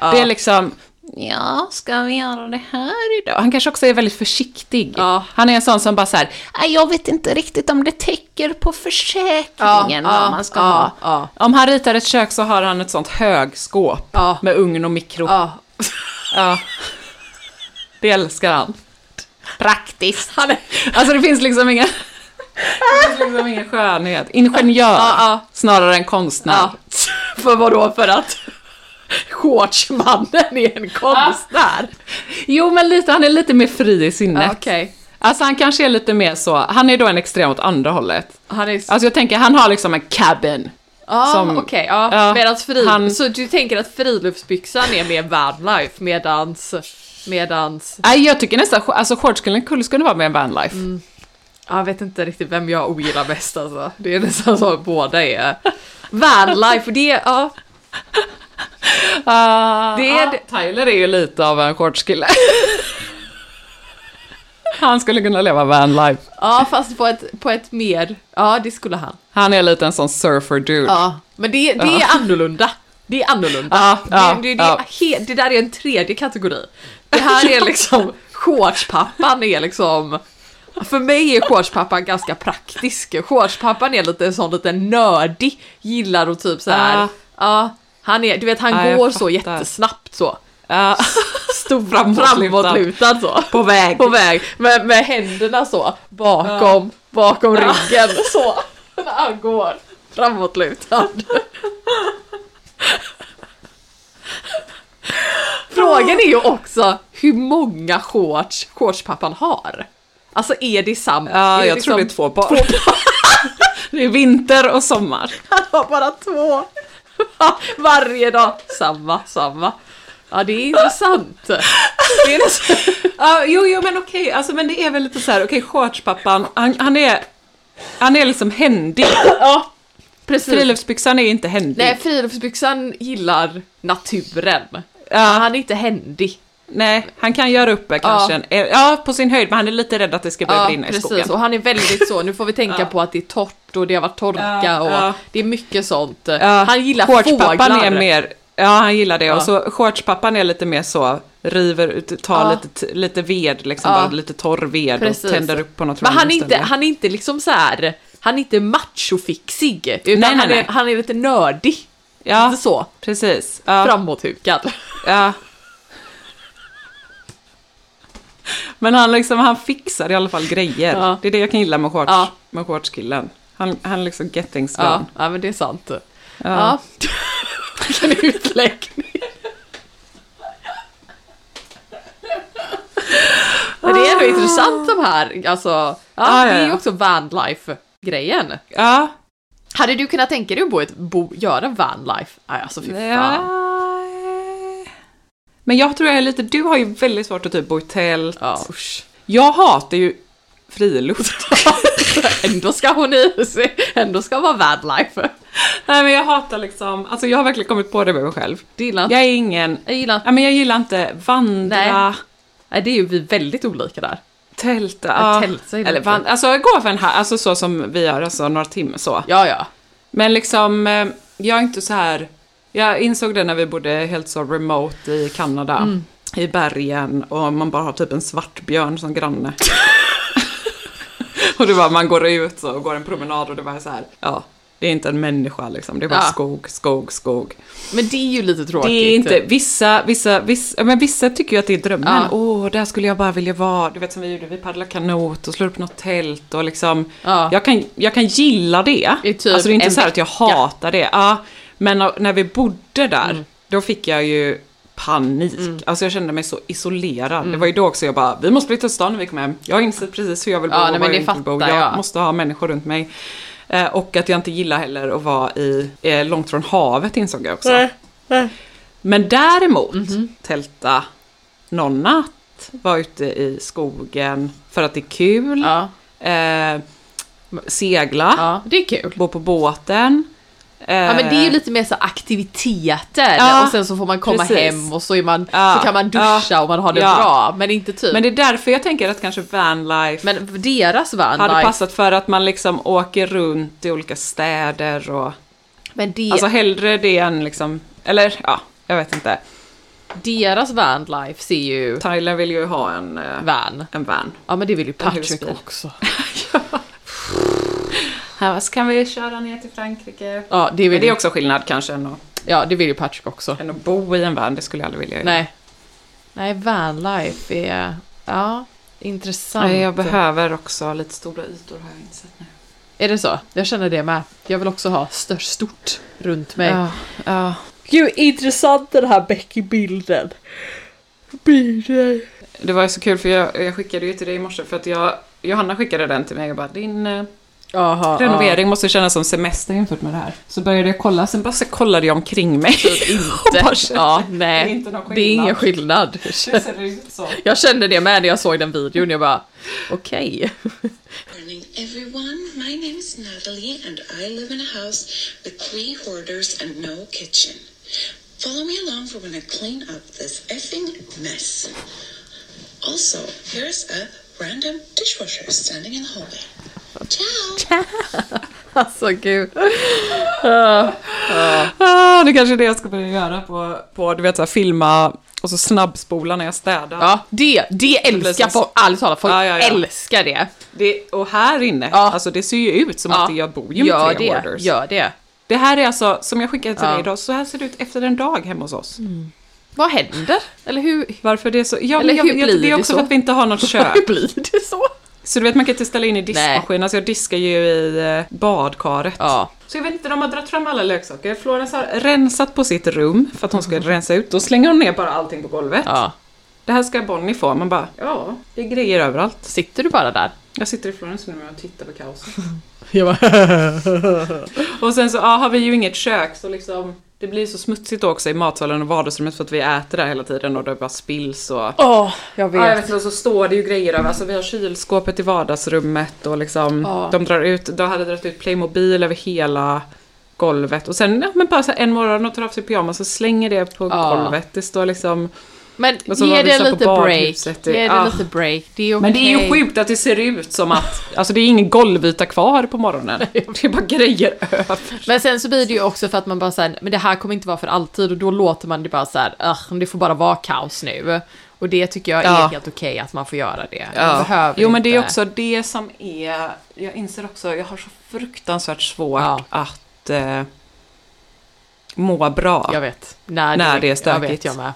Ja. Det är liksom, ja, ska vi göra det här idag? Han kanske också är väldigt försiktig. Ja. Han är en sån som bara så här, "Nej, jag vet inte riktigt om det täcker på försäkringen vad man ska ja, ha. Ja, Om han ritar ett kök så har han ett sånt högskåp Ja. med ugn och mikro. ja. Ja. Det älskar han. Praktiskt. Han är... Alltså det finns liksom ingen... Det finns liksom ingen skönhet. Ingenjör Ja, ja. snarare än konstnär. För vad då? För att shortsmannen är en konstnär? Jo men lite, han är lite mer fri i sinnet. Okej. Alltså han kanske är lite mer så, han är då en extrem åt andra hållet. Han är... Alltså jag tänker, han har liksom en cabin. Ja, som- okej. ja. ja, Medans fri... han- Så du tänker att friluftsbyxan är mer vanlife medans... Medans... Nej jag tycker nästan, alltså shortskillen skulle skulle vara med en vanlife. Mm. Jag vet inte riktigt vem jag ogillar mest alltså. Det är nästan så att båda är... Vanlife, det är... Ja. Ah, Det är ah, Tyler är ju lite av en shortskille. han skulle kunna leva vanlife. ja, fast på ett, på ett mer... Ja, det skulle han. Han är lite en sån surfer dude. Ja, men det, det är annorlunda. Det är annorlunda. Ja, ja, det, det, det, ja. det där är en tredje kategori. Det här är liksom, shortspappan är liksom, för mig är shortspappan ganska praktisk. Shortspappan är lite sån lite nördig, gillar att typ så här. Ja. ja, han är, du vet han jag går så jättesnabbt så. Ja. Stor framåtlutad så. På väg. På väg, med, med händerna så, bakom, bakom ryggen så. När han går framåtlutad. Frågan är ju också hur många shorts shortspappan har. Alltså är det sant? Ja, är jag liksom- tror det är två par. det är vinter och sommar. Han har bara två. Varje dag. Samma, samma. Ja, det är intressant. Det är nästan... Ja, jo, jo, men okej, alltså, men det är väl lite så här, okej, shortspappan, han, han är, han är liksom händig. Ja, precis. Friluftsbyxan är inte händig. Nej, friluftsbyxan gillar naturen. Ja. Han är inte händig. Nej, han kan göra uppe kanske, en, ja, på sin höjd, men han är lite rädd att det ska börja Ja, brinna i precis. skogen. Och han är väldigt så, nu får vi tänka på att det är torrt och det har varit torka Ja, och ja. det är mycket sånt. Ja, Han gillar fåglar. är mer, ja han gillar det, Ja. och så shortspappan är lite mer så, river ut, tar Ja. lite, lite ved, liksom Ja. bara lite torr ved Precis. och tänder upp på något Men han är, inte, han är inte liksom så här. han är inte machofixig. Utan Nej, nej, han, är, nej. han är lite nördig. Ja, Lite så. precis. Ja. Framåthukad. Ja. Men han, liksom, han fixar i alla fall grejer. Ja. Det är det jag kan gilla med, shorts, Ja. med shortskillen. Han, han liksom get things Ja, done. ja, men det är sant. Ja. Ja. Vilken utläggning. Men det är ändå intressant de här, alltså, ja, ja, det är ju ja. också vanlife-grejen. Ja. Hade du kunnat tänka dig att bo, bo, göra vanlife? Alltså fy fan. ja. Men jag tror jag är lite, du har ju väldigt svårt att typ bo i tält. Ja, usch. Jag hatar ju friluft. ändå ska hon i sig, ändå ska vara vanlife. Nej men jag hatar liksom, alltså jag har verkligen kommit på det med mig själv. Du gillar inte? Jag är ingen, Jag gillar ja men jag gillar inte vandra, Nej. Nej, det är ju vi väldigt olika där. tälta. Ja, Ja, tält, så gillar Eller inte. van, alltså gå för en här, alltså så som vi gör, alltså några timmar så. Ja, ja. Men liksom, eh, jag är inte så här, jag insåg det när vi bodde helt så remote i Kanada. Mm. I bergen och man bara har typ en svartbjörn som granne. och det var man går ut så och går en promenad och det var så här, ja. Det är inte en människa liksom, det är bara Ja. skog, skog, skog. Men det är ju lite tråkigt. Det är inte, vissa, vissa, vissa, ja, men vissa tycker ju att det är drömmen. Ja. Åh, där skulle jag bara vilja vara. Du vet som vi gjorde, vi paddlade kanot och slår upp något tält och liksom. Ja. Jag, kan, jag kan gilla det. Typ alltså det är inte så här att jag hatar det. Ja, men när- vi bodde där, då fick jag ju panik. Alltså jag kände mig så isolerad. Mm. Det var ju då också jag bara, vi måste flytta till stan när vi kommer hem. Jag har insett precis hur jag vill bo Ja, och nej, var jag inte vill bo. Jag jag. måste ha människor runt mig. Eh, och att jag inte gillar heller att vara i, eh, långt från havet insåg jag också. Men däremot, Mhm. tälta någon natt, vara ute i skogen för att det är kul, Ja, eh, segla, ja, det är kul. bo på båten. Eh, Ja men det är ju lite mer så aktiviteter Ja, och sen så får man komma precis. hem och så, är man, Ja, så kan man duscha ja, och man har det bra. Men inte typ. Men det är därför jag tänker att kanske vanlife Men deras hade vanlife. passat för att man liksom åker runt i olika städer och... Men det, Alltså hellre det än liksom... Eller ja, jag vet inte. deras vanlife ser ju Tyler vill ju ha en, eh, van. en van. Ja men det vill ju Patrick också. Här, så kan vi köra ner till Frankrike. Ja det Men vill det är också skillnad kanske än att, ja, det vill ju Patrick också. än att bo i en van, det skulle jag aldrig vilja göra. Nej. Nej, vanlife är, ja, intressant. Nej, jag behöver också lite stora ytor har jag insett nu. Är det så? Jag känner det med. Jag vill också ha störst, stort runt mig. Ja, ja. Gud, intressant den här Becky-bilden. Bilden. Det var ju så kul för jag, jag skickade ju till dig i morse för att jag, Johanna skickade den till mig och bara din eh, Aha, renovering måste kännas som semester jämfört med det här. Så började jag kolla, sen bara så kollade jag omkring mig. Inte. ja, det är nej. inte Det är ingen skillnad. skillnad. Det ser ut så. Jag kände det med när jag såg den videon. Jag bara, okej. morning, everyone. My name is Natalie, and I live in a house with three hoarders and no kitchen. Follow me along for when I clean up this effing mess. Also, here's a random dishwasher standing in the hallway. Ciao! Alltså gud. Ah, det kanske är det jag ska börja göra på, på du vet så här, filma och så snabbspola när jag städar. Ja, det, det älskar folk. Ärligt talat, folk Ja, ja, ja. älskar det. Det, och här inne, Ja. alltså det ser ju ut som att jag bor ju med gör tre det, hoarders. Gör det. Det här är alltså, som jag skickade till dig idag, så här ser det ut efter en dag hemma hos oss. Vad händer? Eller hur, Varför det är så? Ja, Eller jag, hur jag, blir det är det också så? för att vi inte har något kök. hur blir det så? Så du vet, man kan inte ställa in i diskmaskinen. Alltså jag diskar ju i eh, badkaret. Ja. Så jag vet inte, de har dragit fram alla leksaker. Florence har rensat på sitt rum för att hon ska rensa ut. Då slänger hon ner bara allting på golvet. Ja. det här ska Bonnie få. Man bara, ja, det är grejer överallt. Sitter du bara där? Jag sitter i Florens nu och tittar på kaoset. Jag bara... Och sen så ja, har vi ju inget kök så liksom det blir så smutsigt också i matsalen och vardagsrummet för att vi äter där hela tiden och det bara spills och... Åh, jag vet. Ja, jag vet och så står det ju grejer över, alltså vi har kylskåpet i vardagsrummet och liksom Ja. de drar ut, de hade dragit ut Playmobil över hela golvet och sen, ja men bara så en morgon och tar av sig pyjamas och slänger det på Ja. golvet. Det står liksom... Men var ge det lite break. det- Ge det ah. lite break. Det är okej. Men det är ju sjukt att det ser ut som att, alltså det är ingen golvyta kvar på morgonen. Det är bara grejer över. Men sen så blir det ju också för att man bara säger men det här kommer inte vara för alltid och då låter man det bara så här, "Ugh, det får bara vara kaos nu. Och det tycker jag är Ja. helt okej att man får göra det. Ja. behöver Jo men det är också det som är, jag inser också, jag har så fruktansvärt svårt Ja. att eh, må bra. Jag vet. När, När det är Jag stökigt. vet jag med.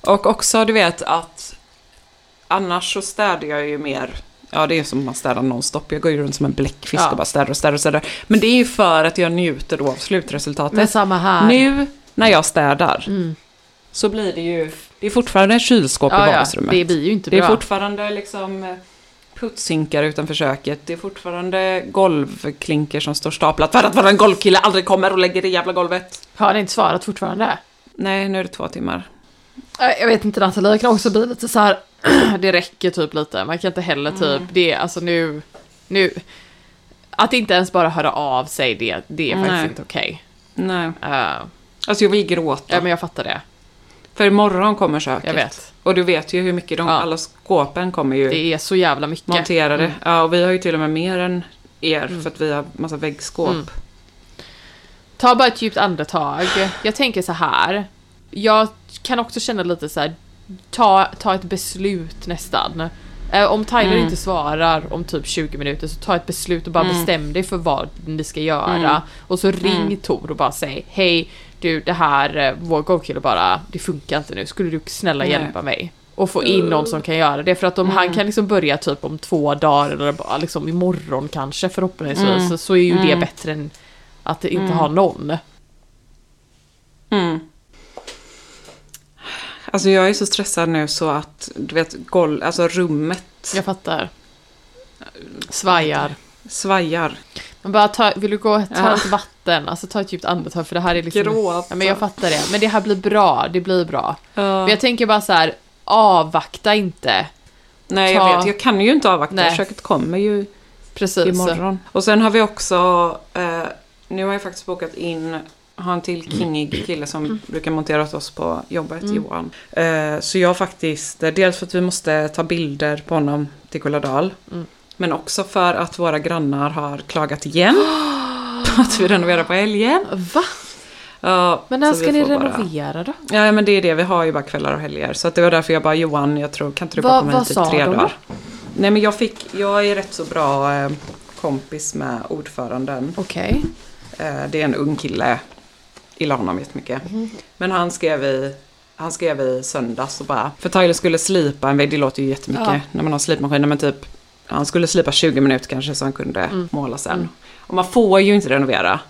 Och också du vet att annars så städar jag ju mer, ja det är som man städar nonstop, jag går ju runt som en bläckfisk Ja. och bara städar och städar och städar. Men det är ju för att jag njuter då av slutresultatet. Men samma här. Nu när jag städar Mm. så blir det ju, det är fortfarande kylskåp i ja, ja, vardagsrummet. det blir ju inte Det är bra. fortfarande liksom eh, putshinkar utanför köket. Det är fortfarande golvklinker som står staplat för att våran golvkille aldrig kommer och lägger det jävla golvet. Har han inte svarat fortfarande? Nej, nu är det två timmar. Nej, Jag vet inte Nathalie, kan också bli lite så här. det räcker typ lite. Man kan inte heller typ, Mm. det alltså nu, nu. Att inte ens bara höra av sig, det, det är faktiskt Nej. inte okej. Nej, Eh, alltså jag vill gråta. ja men jag fattar det. För imorgon kommer köket. Jag vet. Och du vet ju hur mycket de, Ja. alla skåpen kommer ju Det är så jävla mycket. monterade. Mm. Ja, och vi har ju till och med mer än er för att vi har massa väggskåp. Mm. Ta bara ett djupt andetag. Jag tänker så här. Jag kan också känna lite så här. Ta, ta ett beslut nästan. Eh, Om Tyler Mm. inte svarar om typ 20 minuter så ta ett beslut och bara Mm. bestäm dig för vad ni ska göra. Mm. Och så ring Mm. Tor och bara säg hej du det här, eh, vår golfkille bara, det funkar inte nu, skulle du snälla Nej. hjälpa mig? Och få in någon som kan göra det. För att om han Mm. kan liksom börja typ om två dagar eller bara liksom imorgon kanske förhoppningsvis Mm. så, så är ju det Mm. bättre än att inte Mm. ha någon. Alltså jag är så stressad nu så att, du vet, golv, alltså rummet Jag fattar. Svajar. svajar. Men bara ta, vill du gå ta Ja. ett vatten, alltså ta ett djupt andetag för det här är liksom... Gråta. Ja, men jag fattar det. Men det här blir bra, det blir bra. Ja. Men jag tänker bara så här, avvakta inte. Nej, ta- jag vet. Jag kan ju inte avvakta. Nej. Köket kommer ju Precis. imorgon. Och sen har vi också, eh, nu har jag faktiskt bokat in, har en till kingig kille som brukar montera åt oss på jobbet, Mm. Johan. Eh, så jag faktiskt, dels för att vi måste ta bilder på honom till Kulladal. Mm. Men också för att våra grannar har klagat igen. på att vi renoverar på helgen. Va? Ja, Men när ska ni får bara- renovera då? Ja men det är det, vi har ju bara kvällar och helger. Så att det var därför jag bara Johan, jag tror, kan inte du bara komma hit i tre de dagar? Nej men jag fick, jag är rätt så bra eh, kompis med ordföranden. Okej. Eh, det är en ung kille. Gillar honom jättemycket. Mhm. Men han skrev i han skrev i söndags och bara, för Tyler skulle slipa en vägg, det låter ju jättemycket Ja. när man har slipmaskiner, men typ han skulle slipa 20 minuter kanske så han kunde Mm. måla sen. Och man får ju inte renovera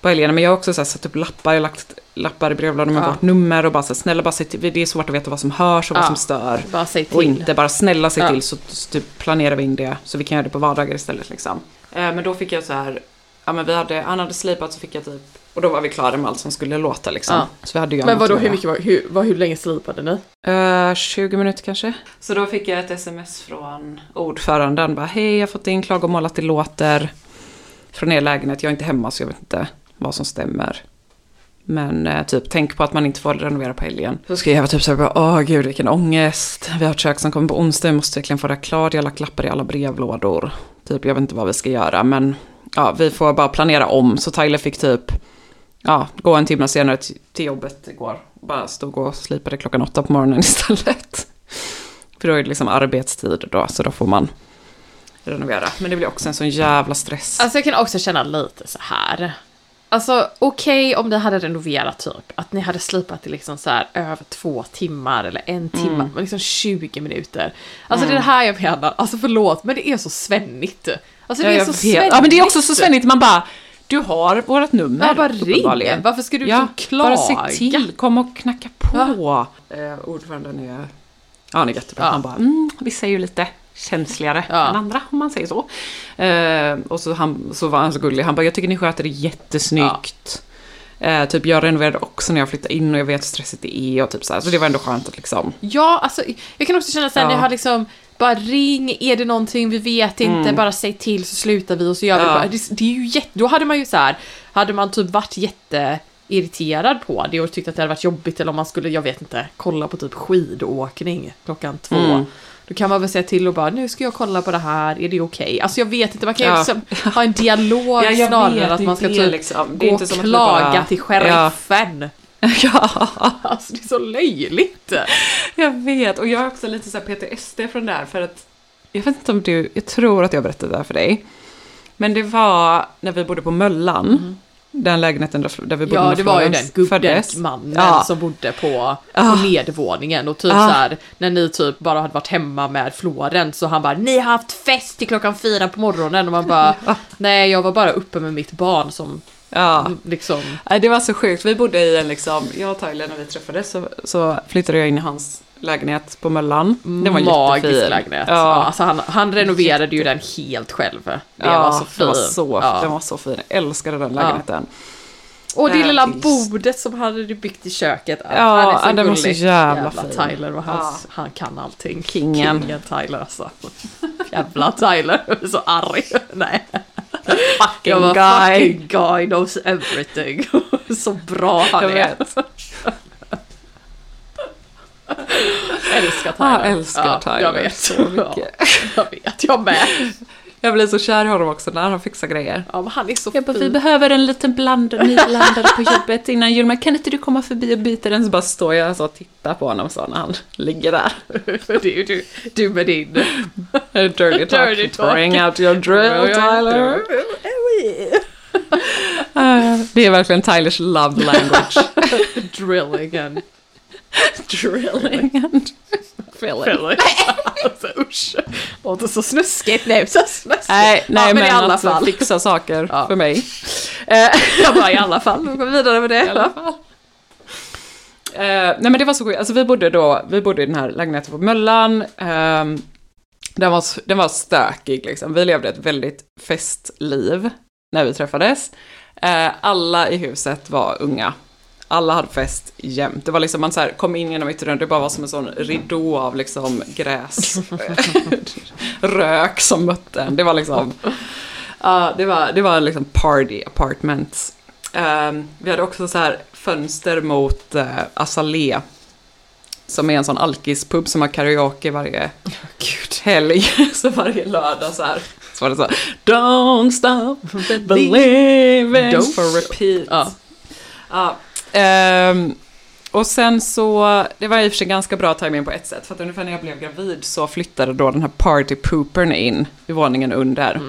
på helgerna, men jag har också så här, satt upp lappar, jag lagt lappar i brevlådan med Ja. vårt nummer och bara så här, snälla bara se till, det är svårt att veta vad som hörs och vad Ja. som stör. Bara säg till. Och inte bara snälla se Ja. till så, så typ planerar vi in det så vi kan göra det på vardagar istället liksom. Eh, men då fick jag så här, ja men vi hade, han hade slipat så fick jag typ, och då var vi klara med allt som skulle låta liksom. Ja. Så vi hade ju Men vadå, hur mycket var, hur, vad, hur länge slipade ni? Eh, 20 minuter kanske. Så då fick jag ett sms från ordföranden. Bara, Hej, jag har fått in klagomål att det låter från er lägenhet. Jag är inte hemma så jag vet inte vad som stämmer. Men eh, typ, tänk på att man inte får renovera på helgen. Så skrev jag typ så här, bara, åh gud vilken ångest. Vi har ett kök som kommer på onsdag, vi måste verkligen få det klart. Jag har lagt lappar i alla brevlådor. Typ, jag vet inte vad vi ska göra, men ja, vi får bara planera om. Så Tyler fick typ, ja, gå en timme senare till, till jobbet igår. Bara stod och slipade klockan åtta på morgonen istället. För då är det liksom arbetstid då, så då får man renovera. Men det blir också en sån jävla stress. Alltså jag kan också känna lite så här. Alltså okej om ni hade renoverat typ, att ni hade slipat det liksom så här över två timmar eller en timme, Mm. men liksom 20 minuter. Alltså det är det här jag menar, alltså förlåt, men det är så svennigt. Alltså det Ja, är så vet. svennigt. Ja, men det är också så svennigt. Man bara, du har vårt nummer. Ja, bara ring. Varför ska du Ja, liksom klaga? bara se till, kom och knacka på. Eh, ordföranden är Ja, han är jättebra. Ja. Han bara, mm, vissa är ju lite känsligare Ja. än andra om man säger så. Eh, och så, han, så var han så gullig. Han bara, jag tycker ni sköter det jättesnyggt. Eh, typ jag renoverade också när jag flyttade in och jag vet hur stressigt det är och typ så här. Så det var ändå skönt att liksom. Ja, alltså jag kan också känna sen Ja. jag har liksom bara ring, är det någonting vi vet inte, bara säg till så slutar vi och så gör vi Mm. Ja. bara. Det, det är ju jätte, då hade man ju så här, hade man typ varit jätteirriterad på det och tyckt att det hade varit jobbigt eller om man skulle, jag vet inte, kolla på typ skidåkning klockan två. Mm. Då kan man väl säga till och bara, nu ska jag kolla på det här, är det okej? Alltså jag vet inte, man kan ju Ja. liksom ha en dialog Ja, snarare än att man ska typ liksom. Gå och vi klaga bara- till sheriffen. ja, Alltså det är så löjligt. jag vet. Och jag har också lite så här PTSD från det här för att jag vet inte om du, jag tror att jag berättade det här för dig. Men det var när vi bodde på Möllan. Den lägenheten där, där vi bodde Mm. Ja, det var ju den gubben, mannen Ja. som bodde på, Ah. på nedervåningen och typ Ah. så här när ni typ bara hade varit hemma med Florens så han bara ni har haft fest till klockan fyra på morgonen och man bara nej jag var bara uppe med mitt barn som Ja. liksom det var så sjukt. Vi bodde i en liksom, jag och Tyler när vi träffades så, så flyttade jag in i hans lägenhet på Möllan. Den var magisk jättefin. lägenhet. Ja. Ja, alltså han, han renoverade ju den helt själv. Det ja, var så fin. Den var så, ja. den var så fin. Jag älskade den lägenheten. Och det Äh, lilla tills- bordet som han hade byggt i köket. Ja, han är så den var så gullig. jävla fin. Tyler och hans, han kan allting. Kingen. Kingen Tyler alltså. Jävla Tyler, jag är så arg. Nej. Fucking Jag var guy. fucking guy knows everything. så bra han Jag är. älskar Tyler. Jag älskar Tyler Jag vet. så mycket. Ja, jag vet, jag med. Jag blir så kär i honom också när han fixar grejer. Ja, men han är så Jag bara, vi fin. behöver en liten bland, nyblandare på jobbet innan jul, men kan inte du komma förbi och byta den? Så bara står jag så och tittar på honom så när han ligger där. det är ju du, du med din... Dirty talk, Dirty talk. bring out your drill Tyler. Eh, Det är verkligen Tylers love language. Drilling and Drilling and filling. filling. alltså usch. Låter så snuskigt. Nej, så snuskigt. Nej, nej ja, men, i alla fall. fixa saker Ja. för mig. Jag bara i alla fall, vi går vidare med det. I alla fall. Eh, nej men det var så sjukt, alltså vi bodde då, vi bodde i den här lägenheten på Möllan. ehm, den, var, den var stökig liksom, vi levde ett väldigt festliv när vi träffades. Eh, alla i huset var unga. Alla hade fest jämt. Det var liksom, man så här, kom in genom ytterdörren, det bara var som en sån ridå av liksom gräs. Rök som mötte en. Det var liksom, ja det var, det var liksom party apartments. Ehm, vi hade också så här fönster mot uh, Azalea. Som är en sån alkispub som har karaoke varje helg. så varje lördag så här. Så var det så här, Don't stop believing Don't for repeat. Ja. Ja, ehm, och sen så, det var i och för sig ganska bra timing på ett sätt. För att ungefär när jag blev gravid så flyttade då den här partypoopern in i våningen under.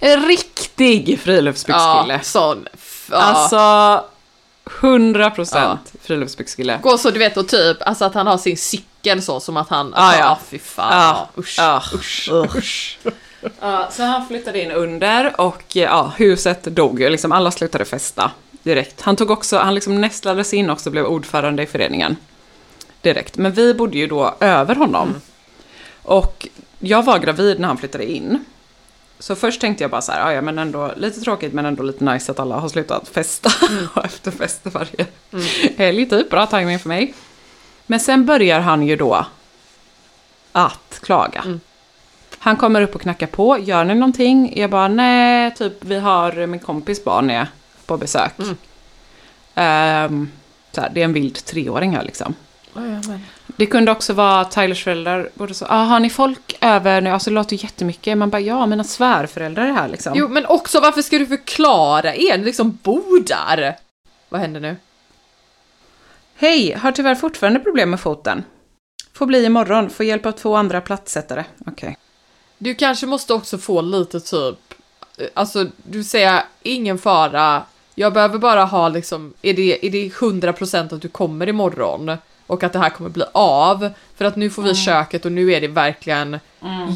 En riktig friluftsbyxkille. Ja, sån. Ja. Alltså, 100% Ja. friluftsbyxkille. Gå så du vet och typ, alltså att han har sin cykel så som att han, alltså, ja. ja. fy fan, ja, usch, ja. usch, usch. Ja, så han flyttade in under och ja, huset dog ju. Liksom alla slutade festa direkt. Han tog också, han liksom nästlade sig in också och blev ordförande i föreningen. Direkt. Men vi bodde ju då över honom. Och jag var gravid när han flyttade in. Så först tänkte jag bara så här, "Ja, ja men ändå lite tråkigt men ändå lite nice att alla har slutat festa. och efterfesta varje helg typ, bra timing för mig. Men sen börjar han ju då att klaga. Han kommer upp och knackar på, gör ni någonting? Jag bara, nej, typ vi har min kompis barn är på besök. Ehm, så här, det är en vild treåring här liksom. Det kunde också vara Tylers föräldrar, både så, ah, har ni folk över nu? Alltså det låter jättemycket. Man bara, ja, mina svärföräldrar är här liksom. Jo, men också varför ska du förklara er? Ni liksom bor där. Vad händer nu? Hej, har tyvärr fortfarande problem med foten. Får bli imorgon, får hjälp av två andra plattsättare. Okej. Du kanske måste också få lite typ, alltså du säger ingen fara, jag behöver bara ha liksom, är det, är det 100% att du kommer imorgon? Och att det här kommer bli av? För att nu får vi köket och nu är det verkligen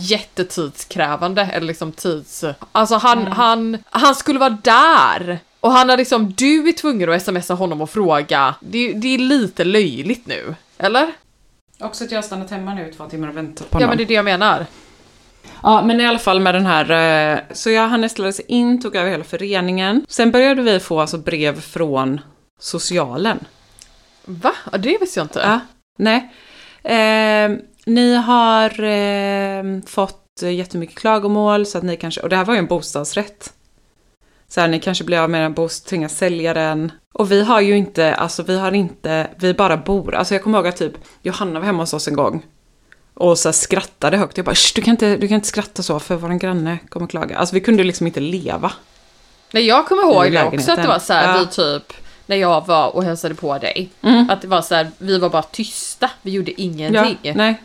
jättetidskrävande, eller liksom tids... Alltså han, han, han skulle vara där! Och han har liksom, du är tvungen att smsa honom och fråga, det, det är lite löjligt nu, eller? Också att jag har stannat hemma nu i två timmar och väntat på Ja honom. men det är det jag menar. Ja, men i alla fall med den här, eh, så jag, han nästlades in, tog över hela föreningen. Sen började vi få alltså brev från socialen. Va? Ja, det visste jag inte. Ja, nej. Eh, ni har eh, fått jättemycket klagomål, så att ni kanske, och det här var ju en bostadsrätt. Så här, ni kanske blir av med en bostad, tvingas sälja den. Och vi har ju inte, alltså vi har inte, vi bara bor. Alltså jag kommer ihåg att typ Johanna var hemma hos oss en gång. Och så skrattade högt. Jag bara, "Shh, du kan, inte, du kan inte skratta så för vår granne kommer klaga. Alltså vi kunde liksom inte leva. Nej, jag kommer ihåg det också att det var så här, Ja. vi typ, när jag var och hälsade på dig. Mm. Att det var så här, vi var bara tysta, vi gjorde ingenting. nej.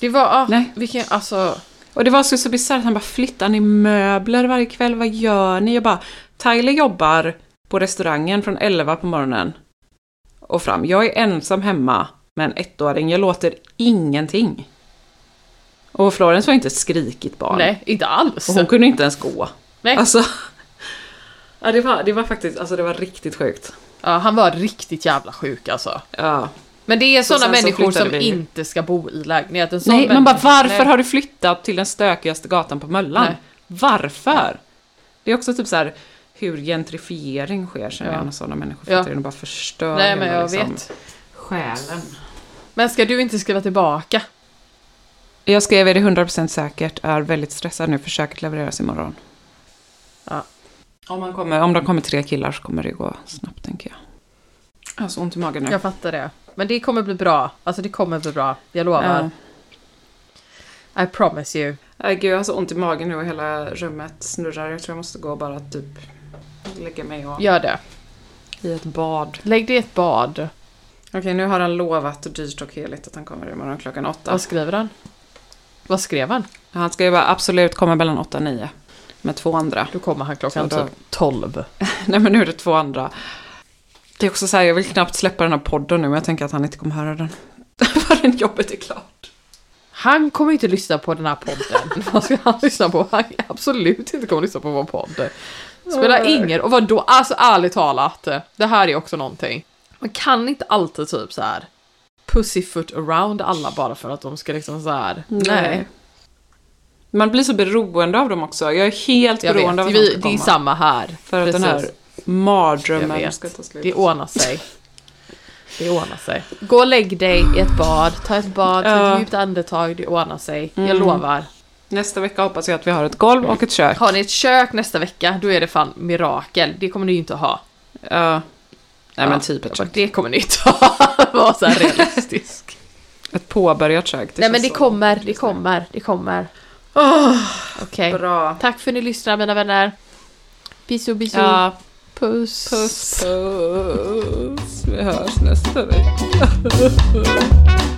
Det var, ah, Nej. vilken, alltså, Och det var så, så bisarrt, han bara flyttar ni möbler varje kväll, vad gör ni? Jag bara, Tyler jobbar på restaurangen från 11 på morgonen och fram. Jag är ensam hemma med en ettåring, jag låter ingenting. Och Florence var inte ett skrikigt barn. nej, inte alls. Och hon kunde inte ens gå. Nej. Alltså, ja, det, var, det var faktiskt, alltså det var riktigt sjukt. Ja, han var riktigt jävla sjuk alltså. Ja. Men det är sådana sen så människor som vi. inte ska bo i lägenhet. En sån Nej, man bara varför Nej. har du flyttat till den stökigaste gatan på Möllan? Nej. Varför? Det är också typ så här hur gentrifiering sker känner Ja. jag när sådana människor Ja. flyttar in och bara förstör Nej, men jag liksom, vet. själen. Men ska du inte skriva tillbaka? Jag skrev är det 100% säkert, är väldigt stressad nu, försöket levereras imorgon. Ja. Om, man kommer, om de kommer tre killar så kommer det gå snabbt tänker jag. Jag har så ont i magen nu. Jag fattar det. Men det kommer bli bra. Alltså det kommer bli bra. Jag lovar. I promise you. Nej gud, jag har så ont i magen nu och hela rummet snurrar. Jag tror jag måste gå och bara typ lägga mig och, Gör det. i ett bad. Lägg dig i ett bad. Okej, nu har han lovat dyrt och heligt att han kommer imorgon klockan åtta. Vad skriver han? Vad skrev han? Han ska ju bara absolut komma mellan åtta och nio. Med två andra. Då kommer han klockan typ 12. Nej men nu är det två andra. Det är också så här, jag vill knappt släppa den här podden nu, men jag tänker att han inte kommer höra den. Förrän jobbet är klart. Han kommer inte lyssna på den här podden. Vad ska han lyssna på? Han absolut inte kommer lyssna på vår podd. Spelar ingen och vadå? Alltså ärligt talat. Det här är också någonting. Man kan inte alltid typ så här pussyfoot around alla bara för att de ska liksom så här. Nej. Man blir så beroende av dem också. Jag är helt Jag beroende vet, av att de ska det är komma. samma här. För att den här. Jag mardrömmen ska ta slut. Det ordnar sig. Det ordnar sig. Gå och lägg dig i ett bad, ta ett bad, ta ett djupt andetag, det ordnar sig. Jag Mm. lovar. Nästa vecka hoppas jag att vi har ett golv och ett kök. Har ni ett kök nästa vecka, då är det fan mirakel. Det kommer ni ju inte ha. Ja. Nej Ja, men typ ett kök. Det kommer ni inte ha. Var så här realistisk. Ett påbörjat kök. Nej men det kommer, det kommer, det kommer. Okej. Bra. Tack för att ni lyssnar mina vänner. Bisou bisou. Ja, Puss. puss puss. Vi hörs nästa vecka.